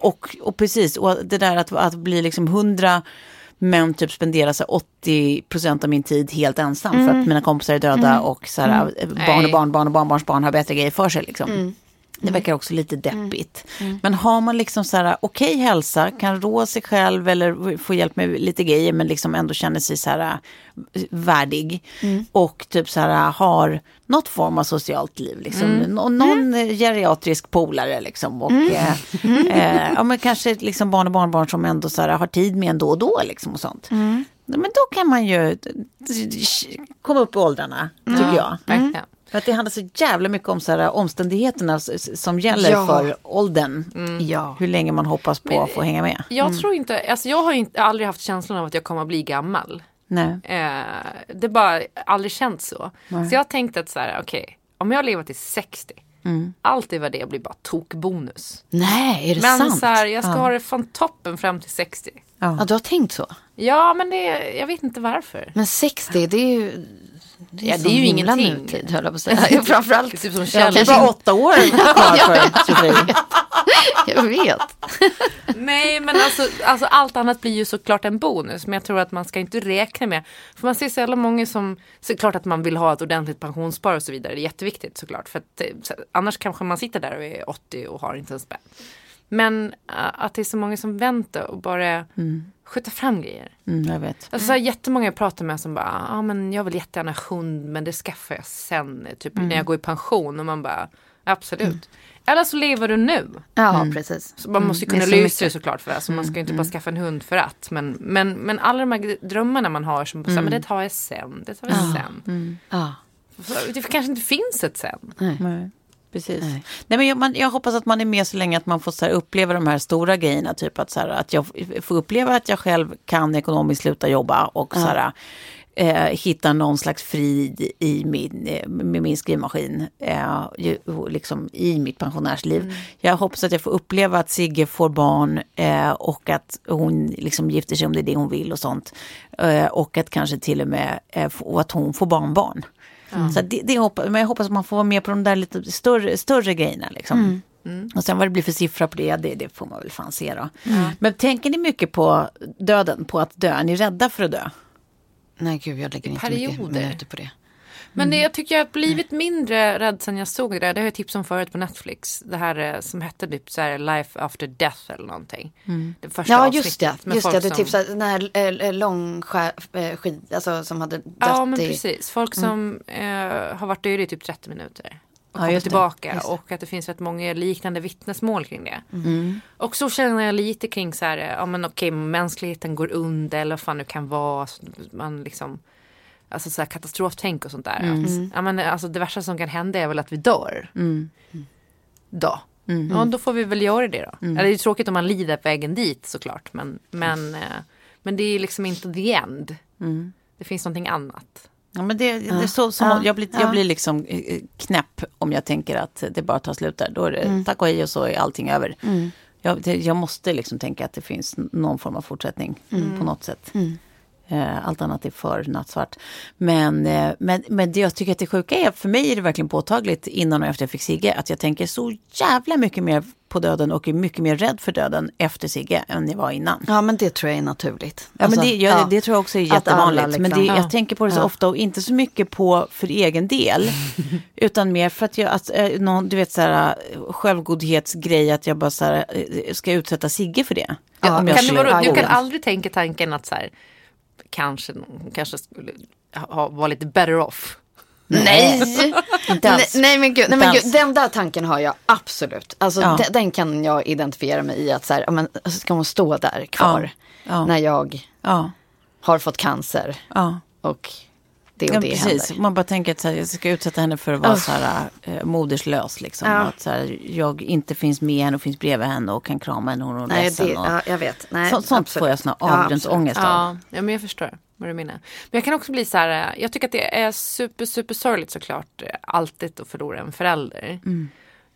[SPEAKER 1] Och, och precis, och det där att, att bli liksom hundra men typ spendera så här 80 procent av min tid helt ensam för att mina kompisar är döda och så här, barn och barn, barn och barnbarns barn har bättre grejer för sig. Liksom. Det verkar också lite deppigt. Men har man liksom så här okej hälsa, kan rå sig själv eller få hjälp med lite grejer men liksom ändå känner sig så här äh, värdig. Och typ så här har något form av socialt liv. Liksom. Nå- någon eh, geriatrisk polare liksom. Och eh, eh, ja, men kanske liksom barn och barnbarn som ändå så här, har tid med en då och då liksom och sånt. Men då kan man ju komma upp i åldrarna, tycker jag. För att det handlar så jävla mycket om så här, omständigheterna som gäller
[SPEAKER 4] Ja.
[SPEAKER 1] för åldern.
[SPEAKER 4] Ja.
[SPEAKER 1] Hur länge man hoppas på att få hänga med.
[SPEAKER 2] Jag tror inte, alltså jag har inte, aldrig haft känslan av att jag kommer att bli gammal.
[SPEAKER 1] Nej.
[SPEAKER 2] Eh, det har bara aldrig känts så. Så jag tänkte att så här, okej, om jag lever till 60, allt över det blir bara tokbonus.
[SPEAKER 4] Nej, är det
[SPEAKER 2] Men
[SPEAKER 4] sant?
[SPEAKER 2] så här, jag ska ha det från toppen fram till 60.
[SPEAKER 4] Ja, du har tänkt så?
[SPEAKER 2] Ja, men det, jag vet inte varför.
[SPEAKER 4] Men 60, det är ju... Det är,
[SPEAKER 2] Ja, det är ju ingenting.
[SPEAKER 4] nutid, höll jag på att säga. Ja, Framförallt.
[SPEAKER 2] Det är typ som
[SPEAKER 4] Ja,
[SPEAKER 2] Kjell.
[SPEAKER 1] Det är
[SPEAKER 4] kanske
[SPEAKER 1] bara åtta år kvar för Sofie.
[SPEAKER 4] Jag vet.
[SPEAKER 2] Nej men alltså, alltså allt annat blir ju såklart en bonus. Men jag tror att man ska inte räkna med. För man ser så jävla många som, såklart att man vill ha ett ordentligt pensionsspar och så vidare. Det är jätteviktigt såklart. För att, eh, så, annars kanske man sitter där och är 80 och har inte en spänn. Men äh, att det är så många som väntar och bara skjuter fram grejer.
[SPEAKER 1] Mm, jag vet.
[SPEAKER 2] Alltså, så här, jättemånga jag pratar med som bara, ja men jag vill jättegärna hund men det skaffar jag sen, typ när jag går i pension. Och man bara, absolut. Eller så lever du nu.
[SPEAKER 4] Ja, precis.
[SPEAKER 2] Så man måste ju kunna
[SPEAKER 4] är så
[SPEAKER 2] lösa det såklart för det. Alltså man ska ju inte bara skaffa en hund för att. Men, men, men alla de här drömmarna man har som, här, men det tar jag sen, det tar jag sen.
[SPEAKER 4] Ja.
[SPEAKER 2] Det kanske inte finns ett sen.
[SPEAKER 1] Nej. Precis. Nej. men jag, man, jag hoppas att man är med så länge att man får så här, uppleva de här stora grejerna. Typ att, så här, att jag får uppleva att jag själv kan ekonomiskt sluta jobba och så här, eh, hitta någon slags frid i min, eh, med min skrivmaskin. Eh, liksom i mitt pensionärsliv. Jag hoppas att jag får uppleva att Sigge får barn eh, och att hon liksom gifter sig om det är det hon vill och sånt. Eh, och att kanske till och med eh, och att hon får barnbarn. Så det, det hoppas, men jag hoppas att man får vara med på de där lite större, större grejerna. Liksom. Och sen vad det blir för siffra på det, det, det får man väl fan se då. Men tänker ni mycket på döden, på att dö? Är ni rädda för att dö?
[SPEAKER 4] Nej, gud, jag lägger inte mycket minuter på det.
[SPEAKER 2] Men det, jag tycker jag har blivit mindre rädd sen jag såg det där. Det har jag tipsat om förut på Netflix. Det här eh, som hette typ så här Life After Death eller någonting. Det första
[SPEAKER 4] Ja, just det. Just det, du
[SPEAKER 2] som-
[SPEAKER 4] tipsade den här äh, lång skär, äh, skid, alltså som hade dött
[SPEAKER 2] Ja men
[SPEAKER 4] i...
[SPEAKER 2] precis. Folk som eh, har varit döda i typ 30 minuter. Och
[SPEAKER 1] det.
[SPEAKER 2] tillbaka
[SPEAKER 1] det.
[SPEAKER 2] och att det finns rätt många liknande vittnesmål kring det.
[SPEAKER 1] Mm.
[SPEAKER 2] Och så känner jag lite kring så här, ja men okej, mänskligheten går under eller vad fan det kan vara. Man liksom, alltså så här katastroftänk och sånt där.
[SPEAKER 1] Mm.
[SPEAKER 2] Att, ja, men alltså det värsta som kan hända är väl att vi dör. Då. Ja, då får vi väl göra det då. Eller det är tråkigt om man lider på vägen dit såklart. Men, men, eh, men det är liksom inte the end. Det finns någonting annat.
[SPEAKER 1] Ja, men det, det är så, som, jag, blir, jag blir liksom eh, knäpp om jag tänker att det bara tar slut där. Då är det tack och hej och så är allting över. Jag, det, jag måste liksom tänka att det finns någon form av fortsättning på något sätt. Eh, Allt annat är för nattsvart. Men, eh, men, men det jag tycker att det sjuka är, för mig är det verkligen påtagligt innan och efter jag fick Sigge, att jag tänker så jävla mycket mer på döden och är mycket mer rädd för döden efter Sigge än jag var innan.
[SPEAKER 5] Ja men det tror jag är naturligt.
[SPEAKER 1] Ja,
[SPEAKER 5] Alltså,
[SPEAKER 1] men det, ja,
[SPEAKER 5] ja.
[SPEAKER 1] det tror jag också är jättevanligt. men
[SPEAKER 5] liksom-
[SPEAKER 1] det,
[SPEAKER 5] Ja.
[SPEAKER 1] jag tänker på det så
[SPEAKER 5] Ja.
[SPEAKER 1] ofta och inte så mycket på för egen del. utan mer för att jag, att, eh, någon, du vet så här självgodhetsgrej att jag bara så här, ska utsätta Sigge för det.
[SPEAKER 5] Ja,
[SPEAKER 1] Om jag
[SPEAKER 2] Kan du, vara, du kan aldrig tänka tanken att så här, kanske, kanske skulle ha, vara lite better off.
[SPEAKER 4] Nej!
[SPEAKER 1] Inte
[SPEAKER 4] nej,
[SPEAKER 1] alls.
[SPEAKER 4] nej men gud, nej, men gud den där tanken har jag absolut. Alltså
[SPEAKER 1] Ja.
[SPEAKER 4] den, den kan jag identifiera mig i att så här, men, ska hon stå där kvar
[SPEAKER 1] Ja. Ja.
[SPEAKER 4] när jag
[SPEAKER 1] Ja,
[SPEAKER 4] har fått cancer
[SPEAKER 1] ja.
[SPEAKER 4] och det och
[SPEAKER 1] Ja,
[SPEAKER 4] det
[SPEAKER 1] precis.
[SPEAKER 4] händer.
[SPEAKER 1] Man bara tänker att så här, jag ska utsätta henne för att vara så här, eh, moderslös. Liksom.
[SPEAKER 4] Ja.
[SPEAKER 1] Att så här, jag inte finns med henne och finns bredvid henne och kan krama henne och hon är
[SPEAKER 4] Nej,
[SPEAKER 1] ledsen.
[SPEAKER 4] det,
[SPEAKER 1] och,
[SPEAKER 4] ja, jag vet. Nej,
[SPEAKER 1] så, sånt
[SPEAKER 4] absolut.
[SPEAKER 1] får jag sån
[SPEAKER 4] Ja,
[SPEAKER 1] avgrundsångest av.
[SPEAKER 2] Ja, ja, men jag förstår vad du menar. Men jag kan också bli så här, eh, jag tycker att det är super, super sorgligt såklart, eh, alltid att förlora en förälder.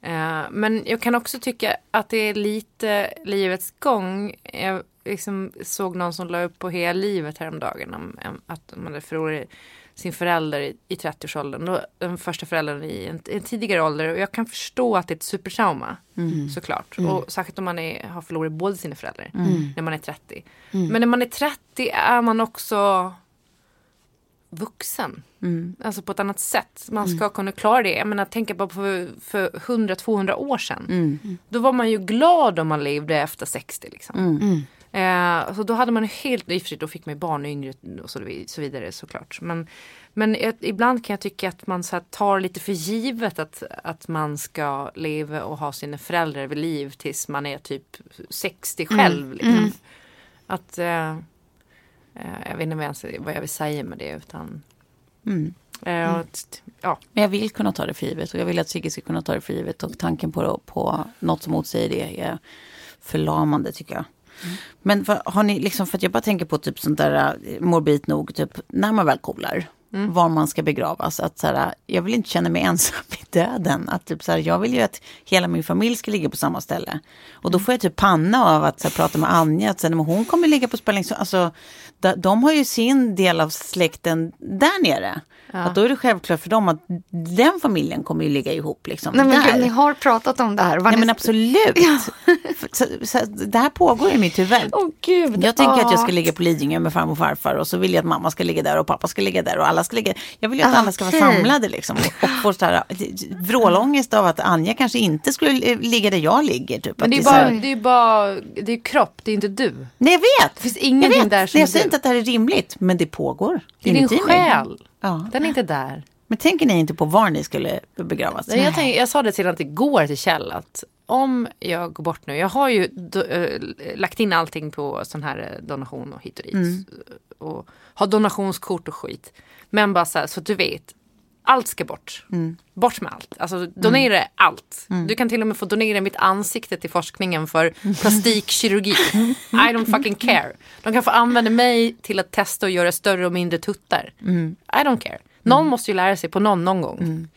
[SPEAKER 2] Eh, men jag kan också tycka att det är lite livets gång. Jag liksom såg någon som la upp på hela livet häromdagen om om att man hade förlorat sin förälder i, i 30-årsåldern. Då, Den första föräldern i en, en tidigare ålder. Och jag kan förstå att det är ett supertrauma. Såklart. Och särskilt om man är, har förlorat båda sina föräldrar. När man är 30. Men när man är 30 är man också vuxen. Alltså på ett annat sätt. Man ska kunna klara det. Jag menar, tänka bara på för, för 100-200 år sedan. Då var man ju glad om man levde efter 60. Liksom. Eh, så då hade man helt, i och för sig då fick man ju barn och yngre och så, vid- så vidare såklart. Men, men ett, ibland kan jag tycka att man så tar lite för givet att, att man ska leva och ha sina föräldrar vid liv tills man är typ 60 själv. Liksom. Att, eh, eh, jag vet inte vad jag, vad jag vill säga med det utan eh, att, ja.
[SPEAKER 1] Men jag vill kunna ta det för givet och jag vill att Sigge ska kunna ta det för givet och tanken på, på något som motsäger det är förlamande tycker jag. Men för, har ni liksom, för att jag bara tänker på typ sånt där eh, morbid nog, typ när man väl kolar, var man ska begravas. Att så här, jag vill inte känna mig ensam i döden. Att typ så här, jag vill ju att hela min familj ska ligga på samma ställe. Och då får jag typ panna av att så här, prata med Anja, att så här, men hon kommer ligga på Spellingsön. Alltså, de, de har ju sin del av släkten där nere. Att då är det självklart för dem att den familjen kommer ju ligga ihop. Liksom,
[SPEAKER 4] Nej men gud, ni har pratat om det här. Var
[SPEAKER 1] Nej
[SPEAKER 4] ni-
[SPEAKER 1] men absolut. För- Så, så, det här pågår i mitt huvud.
[SPEAKER 4] Åh gud.
[SPEAKER 1] Jag tänker att jag ska ligga på Lidingö med farmor och farfar och så vill jag att mamma ska ligga där och pappa ska ligga där och alla ska ligga. Jag vill ju att
[SPEAKER 4] Ah,
[SPEAKER 1] alla ska vara samlade liksom. Och, och få så här, vrålångest av att Anja kanske inte skulle eh, ligga där jag ligger. Typ.
[SPEAKER 2] Men det är bara,
[SPEAKER 1] här-
[SPEAKER 2] det är bara, det är kropp, det är inte du.
[SPEAKER 1] Nej jag vet.
[SPEAKER 2] Det finns ingenting
[SPEAKER 1] jag vet.
[SPEAKER 2] där som
[SPEAKER 1] jag säger inte att det här är rimligt men det pågår.
[SPEAKER 2] Det är din själ.
[SPEAKER 1] Ja.
[SPEAKER 2] Den är inte där.
[SPEAKER 1] Men tänker ni inte på var ni skulle begravas?
[SPEAKER 2] Nej, jag, tänker, jag sa det senast igår till Kjell att om jag går bort nu, jag har ju äh, lagt in allting på sån här eh, donation och hit och dit. Och har donationskort och skit. Men bara så här, så att du vet, allt ska bort. Bort med allt. Alltså donera allt. Du kan till och med få donera mitt ansikte till forskningen för plastikkirurgi. I don't fucking care. De kan få använda mig till att testa och göra större och mindre tuttar. I don't care. Någon måste ju lära sig på någon någon gång.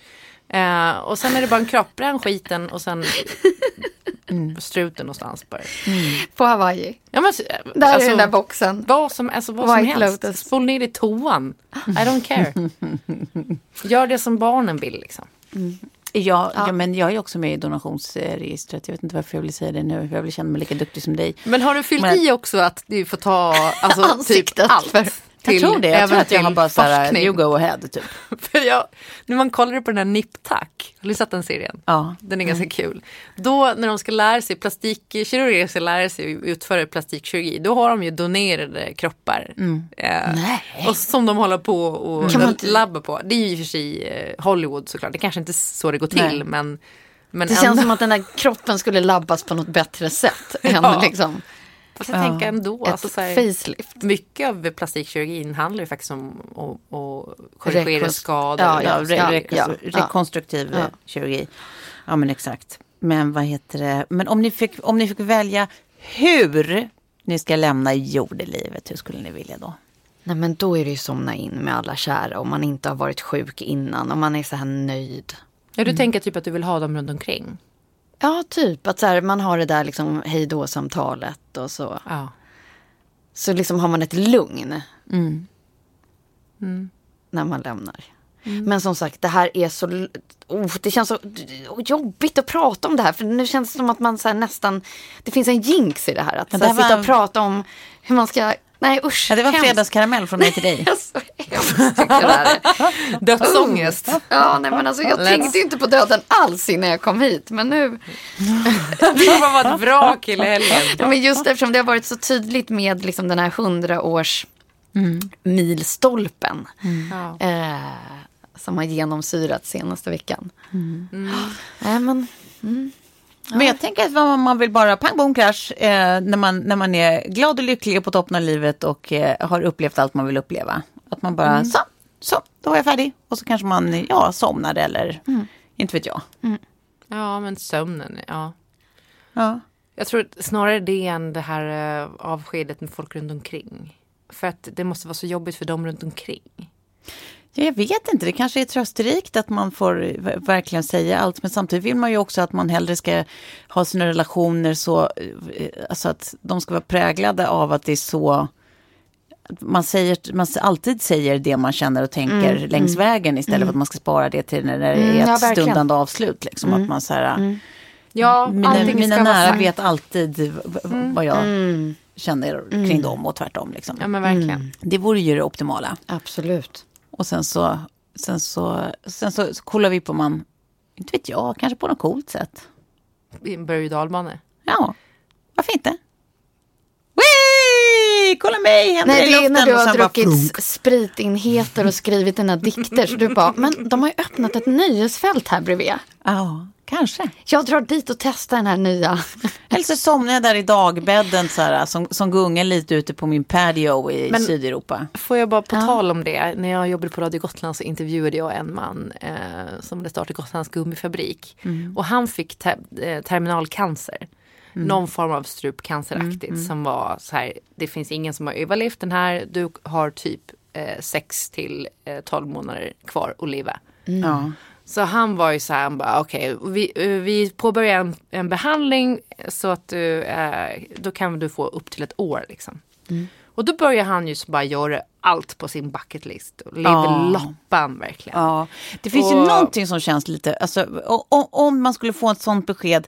[SPEAKER 2] Eh, och sen är det bara en kropp, bränn skiten och sen struten någonstans bara.
[SPEAKER 4] På Hawaii.
[SPEAKER 2] Ja, men,
[SPEAKER 4] Där
[SPEAKER 2] alltså,
[SPEAKER 4] är den där boxen.
[SPEAKER 2] Vad som, alltså, vad som helst.
[SPEAKER 4] Lotus.
[SPEAKER 2] Spol ner i toan. I don't care. Gör det som barnen vill liksom.
[SPEAKER 1] Ja, ja. men jag är också med i donationsregistret. Jag vet inte varför jag vill säga det nu. Jag vill känna mig lika duktig som dig.
[SPEAKER 2] Men har du fyllt
[SPEAKER 1] Men-
[SPEAKER 2] i också att du får ta alltså, typ
[SPEAKER 4] Ansiktet
[SPEAKER 2] allt? till
[SPEAKER 1] jag tror det. Jag tror att jag har bara
[SPEAKER 2] till
[SPEAKER 1] så här,
[SPEAKER 2] forskning.
[SPEAKER 1] you go ahead typ.
[SPEAKER 2] För jag, när man kollade på den här Nip-Tack, har du sett den serien?
[SPEAKER 1] Ja.
[SPEAKER 2] Den är ganska kul. Då när de ska lära sig, plastikkirurger ska lära sig utföra plastikkirurgi, då har de ju donerade kroppar. Eh,
[SPEAKER 4] Nej.
[SPEAKER 2] och som de håller på och
[SPEAKER 4] Kan inte-
[SPEAKER 2] labbar på. Det är ju i och för sig eh, Hollywood såklart, det kanske inte är så det går till
[SPEAKER 1] Nej.
[SPEAKER 2] men, men
[SPEAKER 4] Det känns som att den där kroppen skulle labbas på något bättre sätt än
[SPEAKER 2] Ja.
[SPEAKER 4] liksom
[SPEAKER 2] Fast jag tänker ändå,
[SPEAKER 4] ett
[SPEAKER 2] alltså, så här,
[SPEAKER 4] facelift.
[SPEAKER 2] mycket av plastikkirurgin handlar ju faktiskt om att, korrigera
[SPEAKER 4] Rekonst-
[SPEAKER 2] skador.
[SPEAKER 4] Ja,
[SPEAKER 1] Ja,
[SPEAKER 2] och
[SPEAKER 1] re,
[SPEAKER 2] så.
[SPEAKER 1] re,
[SPEAKER 4] ja, ja.
[SPEAKER 1] rekonstruktiv
[SPEAKER 4] Ja.
[SPEAKER 1] kirurgi. Ja men exakt. Men vad heter det? Men om ni fick, om ni fick välja hur ni ska lämna jordelivet, hur skulle ni vilja då?
[SPEAKER 4] Nej men då är det ju somna in med alla kära om man inte har varit sjuk innan och man är så här nöjd.
[SPEAKER 2] Ja, du tänker typ att du vill ha dem runt omkring.
[SPEAKER 4] Ja, typ att så här, man har det där liksom hej då samtalet och så.
[SPEAKER 2] Ja.
[SPEAKER 4] Så liksom har man ett lugn
[SPEAKER 1] Mm.
[SPEAKER 4] när man lämnar. Men som sagt, det här är så... Oh, det känns så jobbigt att prata om det här. För nu känns det som att man så nästan... Det finns en jinx i det här. Att
[SPEAKER 1] Ja, det här
[SPEAKER 4] sitta och prata om hur man ska... Nej usch.
[SPEAKER 1] Ja, det var
[SPEAKER 4] hemskt.
[SPEAKER 1] fredagskaramell från mig till dig.
[SPEAKER 4] Så hemskt jag det.
[SPEAKER 2] Dödsångest.
[SPEAKER 4] Ja, nej men alltså jag
[SPEAKER 2] Let's-
[SPEAKER 4] tänkte inte på döden alls innan jag kom hit. Men nu...
[SPEAKER 2] Du kommer vara ett vrak hela helgen.
[SPEAKER 4] Ja, men just eftersom det har varit så tydligt med liksom den här hundra års milstolpen.
[SPEAKER 2] Ja.
[SPEAKER 4] Eh, som har genomsyrat senaste veckan. Nej, men,
[SPEAKER 1] Men jag tänker att man man vill bara pang bom krasch eh, när, man, när man är glad och lycklig och på toppen av livet och eh, har upplevt allt man vill uppleva. Att man bara, så, så, då var jag färdig. Och så kanske man, ja, somnar eller, inte vet jag.
[SPEAKER 2] ja, men sömnen, ja.
[SPEAKER 1] Ja.
[SPEAKER 2] Jag tror snarare det än det här eh, avskedet med folk runt omkring. För att det måste vara så jobbigt för dem runt omkring.
[SPEAKER 1] Ja, jag vet inte, det kanske är trösterikt att man får verkligen säga allt. Men samtidigt vill man ju också att man hellre ska ha sina relationer så, eh, alltså att de ska vara präglade av att det är så man, säger, man alltid säger det man känner och tänker längs vägen istället för att man ska spara det till när det är
[SPEAKER 4] Mm,
[SPEAKER 1] ett
[SPEAKER 4] ja,
[SPEAKER 1] stundande avslut. Liksom, att man så här,
[SPEAKER 2] Ja,
[SPEAKER 1] mina, mina
[SPEAKER 2] vara
[SPEAKER 1] nära
[SPEAKER 2] sagt.
[SPEAKER 1] vet alltid vad jag känner kring dem och tvärtom. Liksom.
[SPEAKER 2] Ja, men verkligen.
[SPEAKER 1] Det vore ju det optimala.
[SPEAKER 4] absolut.
[SPEAKER 1] Och sen så, sen så, sen så, så kollar vi på man, inte vet jag, kanske på något coolt sätt.
[SPEAKER 2] I en berg och dalbana.
[SPEAKER 1] Ja, varför inte? Wee! Kolla mig, händer
[SPEAKER 4] Nej, det är när du har
[SPEAKER 1] bara
[SPEAKER 4] druckit
[SPEAKER 1] flunk.
[SPEAKER 4] s- spritinheter och skrivit dina dikter. Så du bara, men de har ju öppnat ett nöjesfält här bredvid.
[SPEAKER 1] Ja, kanske.
[SPEAKER 4] Jag drar dit och testar den här nya.
[SPEAKER 1] Eller så somnar jag där i dagbädden så här, som, som gungar lite ute på min patio i
[SPEAKER 2] Men-
[SPEAKER 1] Sydeuropa.
[SPEAKER 2] Får jag bara på tal om det. När jag jobbade på Radio Gotland så intervjuade jag en man eh, som hade startat Gotlands gummifabrik. Och han fick te- eh, terminalcancer. Någon form av strupcanceraktigt som var så här. Det finns ingen som har överlevt den här. Du har typ eh, 6 till eh, 12 månader kvar att leva.
[SPEAKER 1] Ja.
[SPEAKER 2] Så han var ju så här, han bara okej, vi, eh, vi påbörjar en, en behandling så att du, eh, då kan du få upp till ett år liksom. Och då börjar han ju så bara göra allt på sin bucket list. Och lever
[SPEAKER 1] Ja.
[SPEAKER 2] loppan verkligen.
[SPEAKER 1] Ja, det finns ju
[SPEAKER 2] Och-
[SPEAKER 1] någonting som känns lite, alltså, o- o- om man skulle få ett sånt besked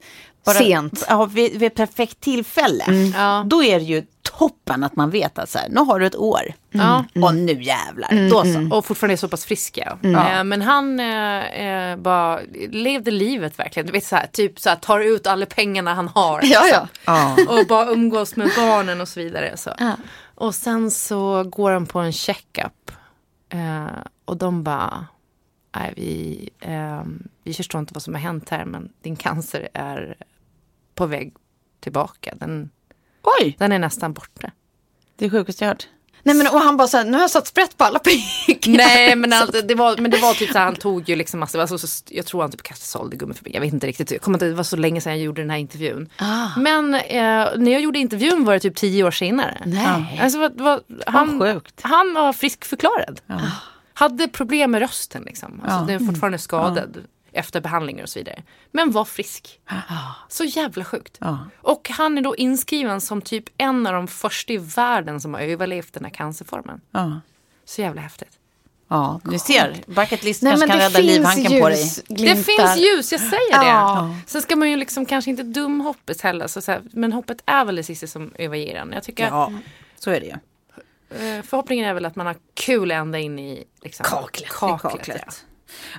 [SPEAKER 1] bara,
[SPEAKER 4] Sent.
[SPEAKER 1] Ja, vid, vid ett perfekt tillfälle,
[SPEAKER 2] Ja.
[SPEAKER 1] då är det ju toppen att man vet att så här, nu har du ett år.
[SPEAKER 2] Ja.
[SPEAKER 1] Och nu jävlar, då så.
[SPEAKER 2] Och fortfarande är så pass friska. Eh, men han eh, eh, bara levde livet verkligen. Du vet så här, typ så här, tar ut alla pengarna han har.
[SPEAKER 4] Ja, ja.
[SPEAKER 1] Ja.
[SPEAKER 2] och bara umgås med barnen och så vidare. Så.
[SPEAKER 4] Ja.
[SPEAKER 2] Och sen så går han på en checkup. Eh, och de bara, nej vi, eh, vi förstår inte vad som har hänt här men din cancer är på väg tillbaka. Den,
[SPEAKER 1] Oj,
[SPEAKER 2] den är nästan borta.
[SPEAKER 1] det är sjukaste jag hört.
[SPEAKER 4] Nej, men och han bara så här, nu har jag satt sprätt på alla pengar.
[SPEAKER 2] Nej men, allt, det var, men det var typ så här, han tog ju liksom massa, alltså, så, jag tror han typ kastade sålde gummifabrik. Jag vet inte riktigt, jag kommer inte, det var så länge sedan jag gjorde den här intervjun.
[SPEAKER 4] Ah.
[SPEAKER 2] Men eh, när jag gjorde intervjun var det typ tio år senare.
[SPEAKER 4] Nej.
[SPEAKER 2] Alltså, vad, vad, han,
[SPEAKER 1] sjukt.
[SPEAKER 2] han var friskförklarad. Hade problem med rösten liksom. Alltså,
[SPEAKER 1] Ja.
[SPEAKER 2] Den är fortfarande skadad efter behandlingar och så vidare. Men var frisk. Så jävla sjukt.
[SPEAKER 1] Ja.
[SPEAKER 2] Och han är då inskriven som typ en av de första i världen som har överlevt den här cancerformen.
[SPEAKER 1] Ja.
[SPEAKER 2] Så jävla häftigt.
[SPEAKER 1] Ja, du ser. Bucket list
[SPEAKER 4] Nej,
[SPEAKER 1] kanske kan rädda livhanken på dig.
[SPEAKER 4] ljus.
[SPEAKER 2] Det
[SPEAKER 4] glimtar.
[SPEAKER 2] finns ljus, jag säger det.
[SPEAKER 4] Ja.
[SPEAKER 2] Sen ska man ju liksom kanske inte dum hoppet heller. Så så här, men hoppet är väl det sista som överger en. Jag tycker
[SPEAKER 1] Ja, så är det ju.
[SPEAKER 2] eh, förhoppningen är väl att man har kul ända in i liksom,
[SPEAKER 1] Kaklet.
[SPEAKER 2] kaklet,
[SPEAKER 1] kaklet.
[SPEAKER 2] Ja.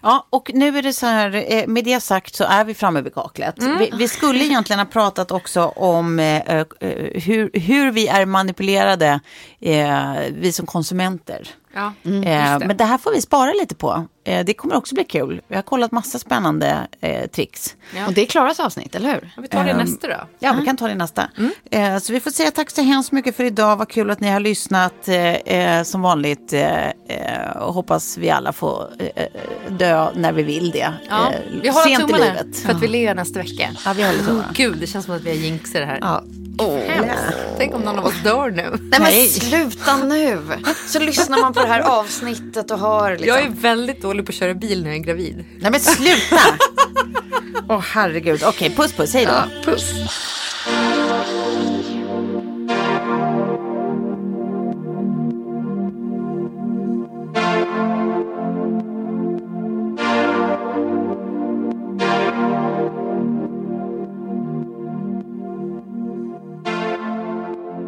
[SPEAKER 1] Ja, och nu är det så här, eh, med det sagt så är vi framme vid kaklet.
[SPEAKER 2] Mm.
[SPEAKER 1] Vi, vi skulle egentligen ha pratat också om eh, eh, hur, hur vi är manipulerade, eh, vi som konsumenter.
[SPEAKER 2] Ja,
[SPEAKER 1] Eh,
[SPEAKER 2] just det.
[SPEAKER 1] men det här får vi spara lite på. Eh, det kommer också bli kul. Vi har kollat massa spännande eh, tricks.
[SPEAKER 2] Ja.
[SPEAKER 4] Och det är Klaras avsnitt, eller hur?
[SPEAKER 2] Ja, vi tar det
[SPEAKER 1] Ehm,
[SPEAKER 2] nästa då.
[SPEAKER 1] Ja, vi kan ta det nästa. Eh, så vi får säga tack så hemskt mycket för idag. Vad kul att ni har lyssnat. Eh, eh, som vanligt eh, eh, och hoppas vi alla får eh, dö när vi vill det.
[SPEAKER 2] Ja,
[SPEAKER 1] Eh,
[SPEAKER 2] vi håller
[SPEAKER 1] sent i
[SPEAKER 2] tummarna
[SPEAKER 1] livet.
[SPEAKER 2] för att vi ler nästa vecka.
[SPEAKER 1] Ja, vi håller tummarna.
[SPEAKER 2] Oh, Gud, det känns som att vi har jinxat det här.
[SPEAKER 1] Ja.
[SPEAKER 2] Tänk om någon av oss dör nu.
[SPEAKER 4] Nej men
[SPEAKER 1] Nej.
[SPEAKER 4] sluta nu. Så lyssnar man på det här avsnittet och hör liksom.
[SPEAKER 2] Jag är väldigt dålig på att köra bil när jag är gravid.
[SPEAKER 1] Nej men sluta! Åh herregud. Okej, puss puss. Hej då.
[SPEAKER 4] Ja, puss.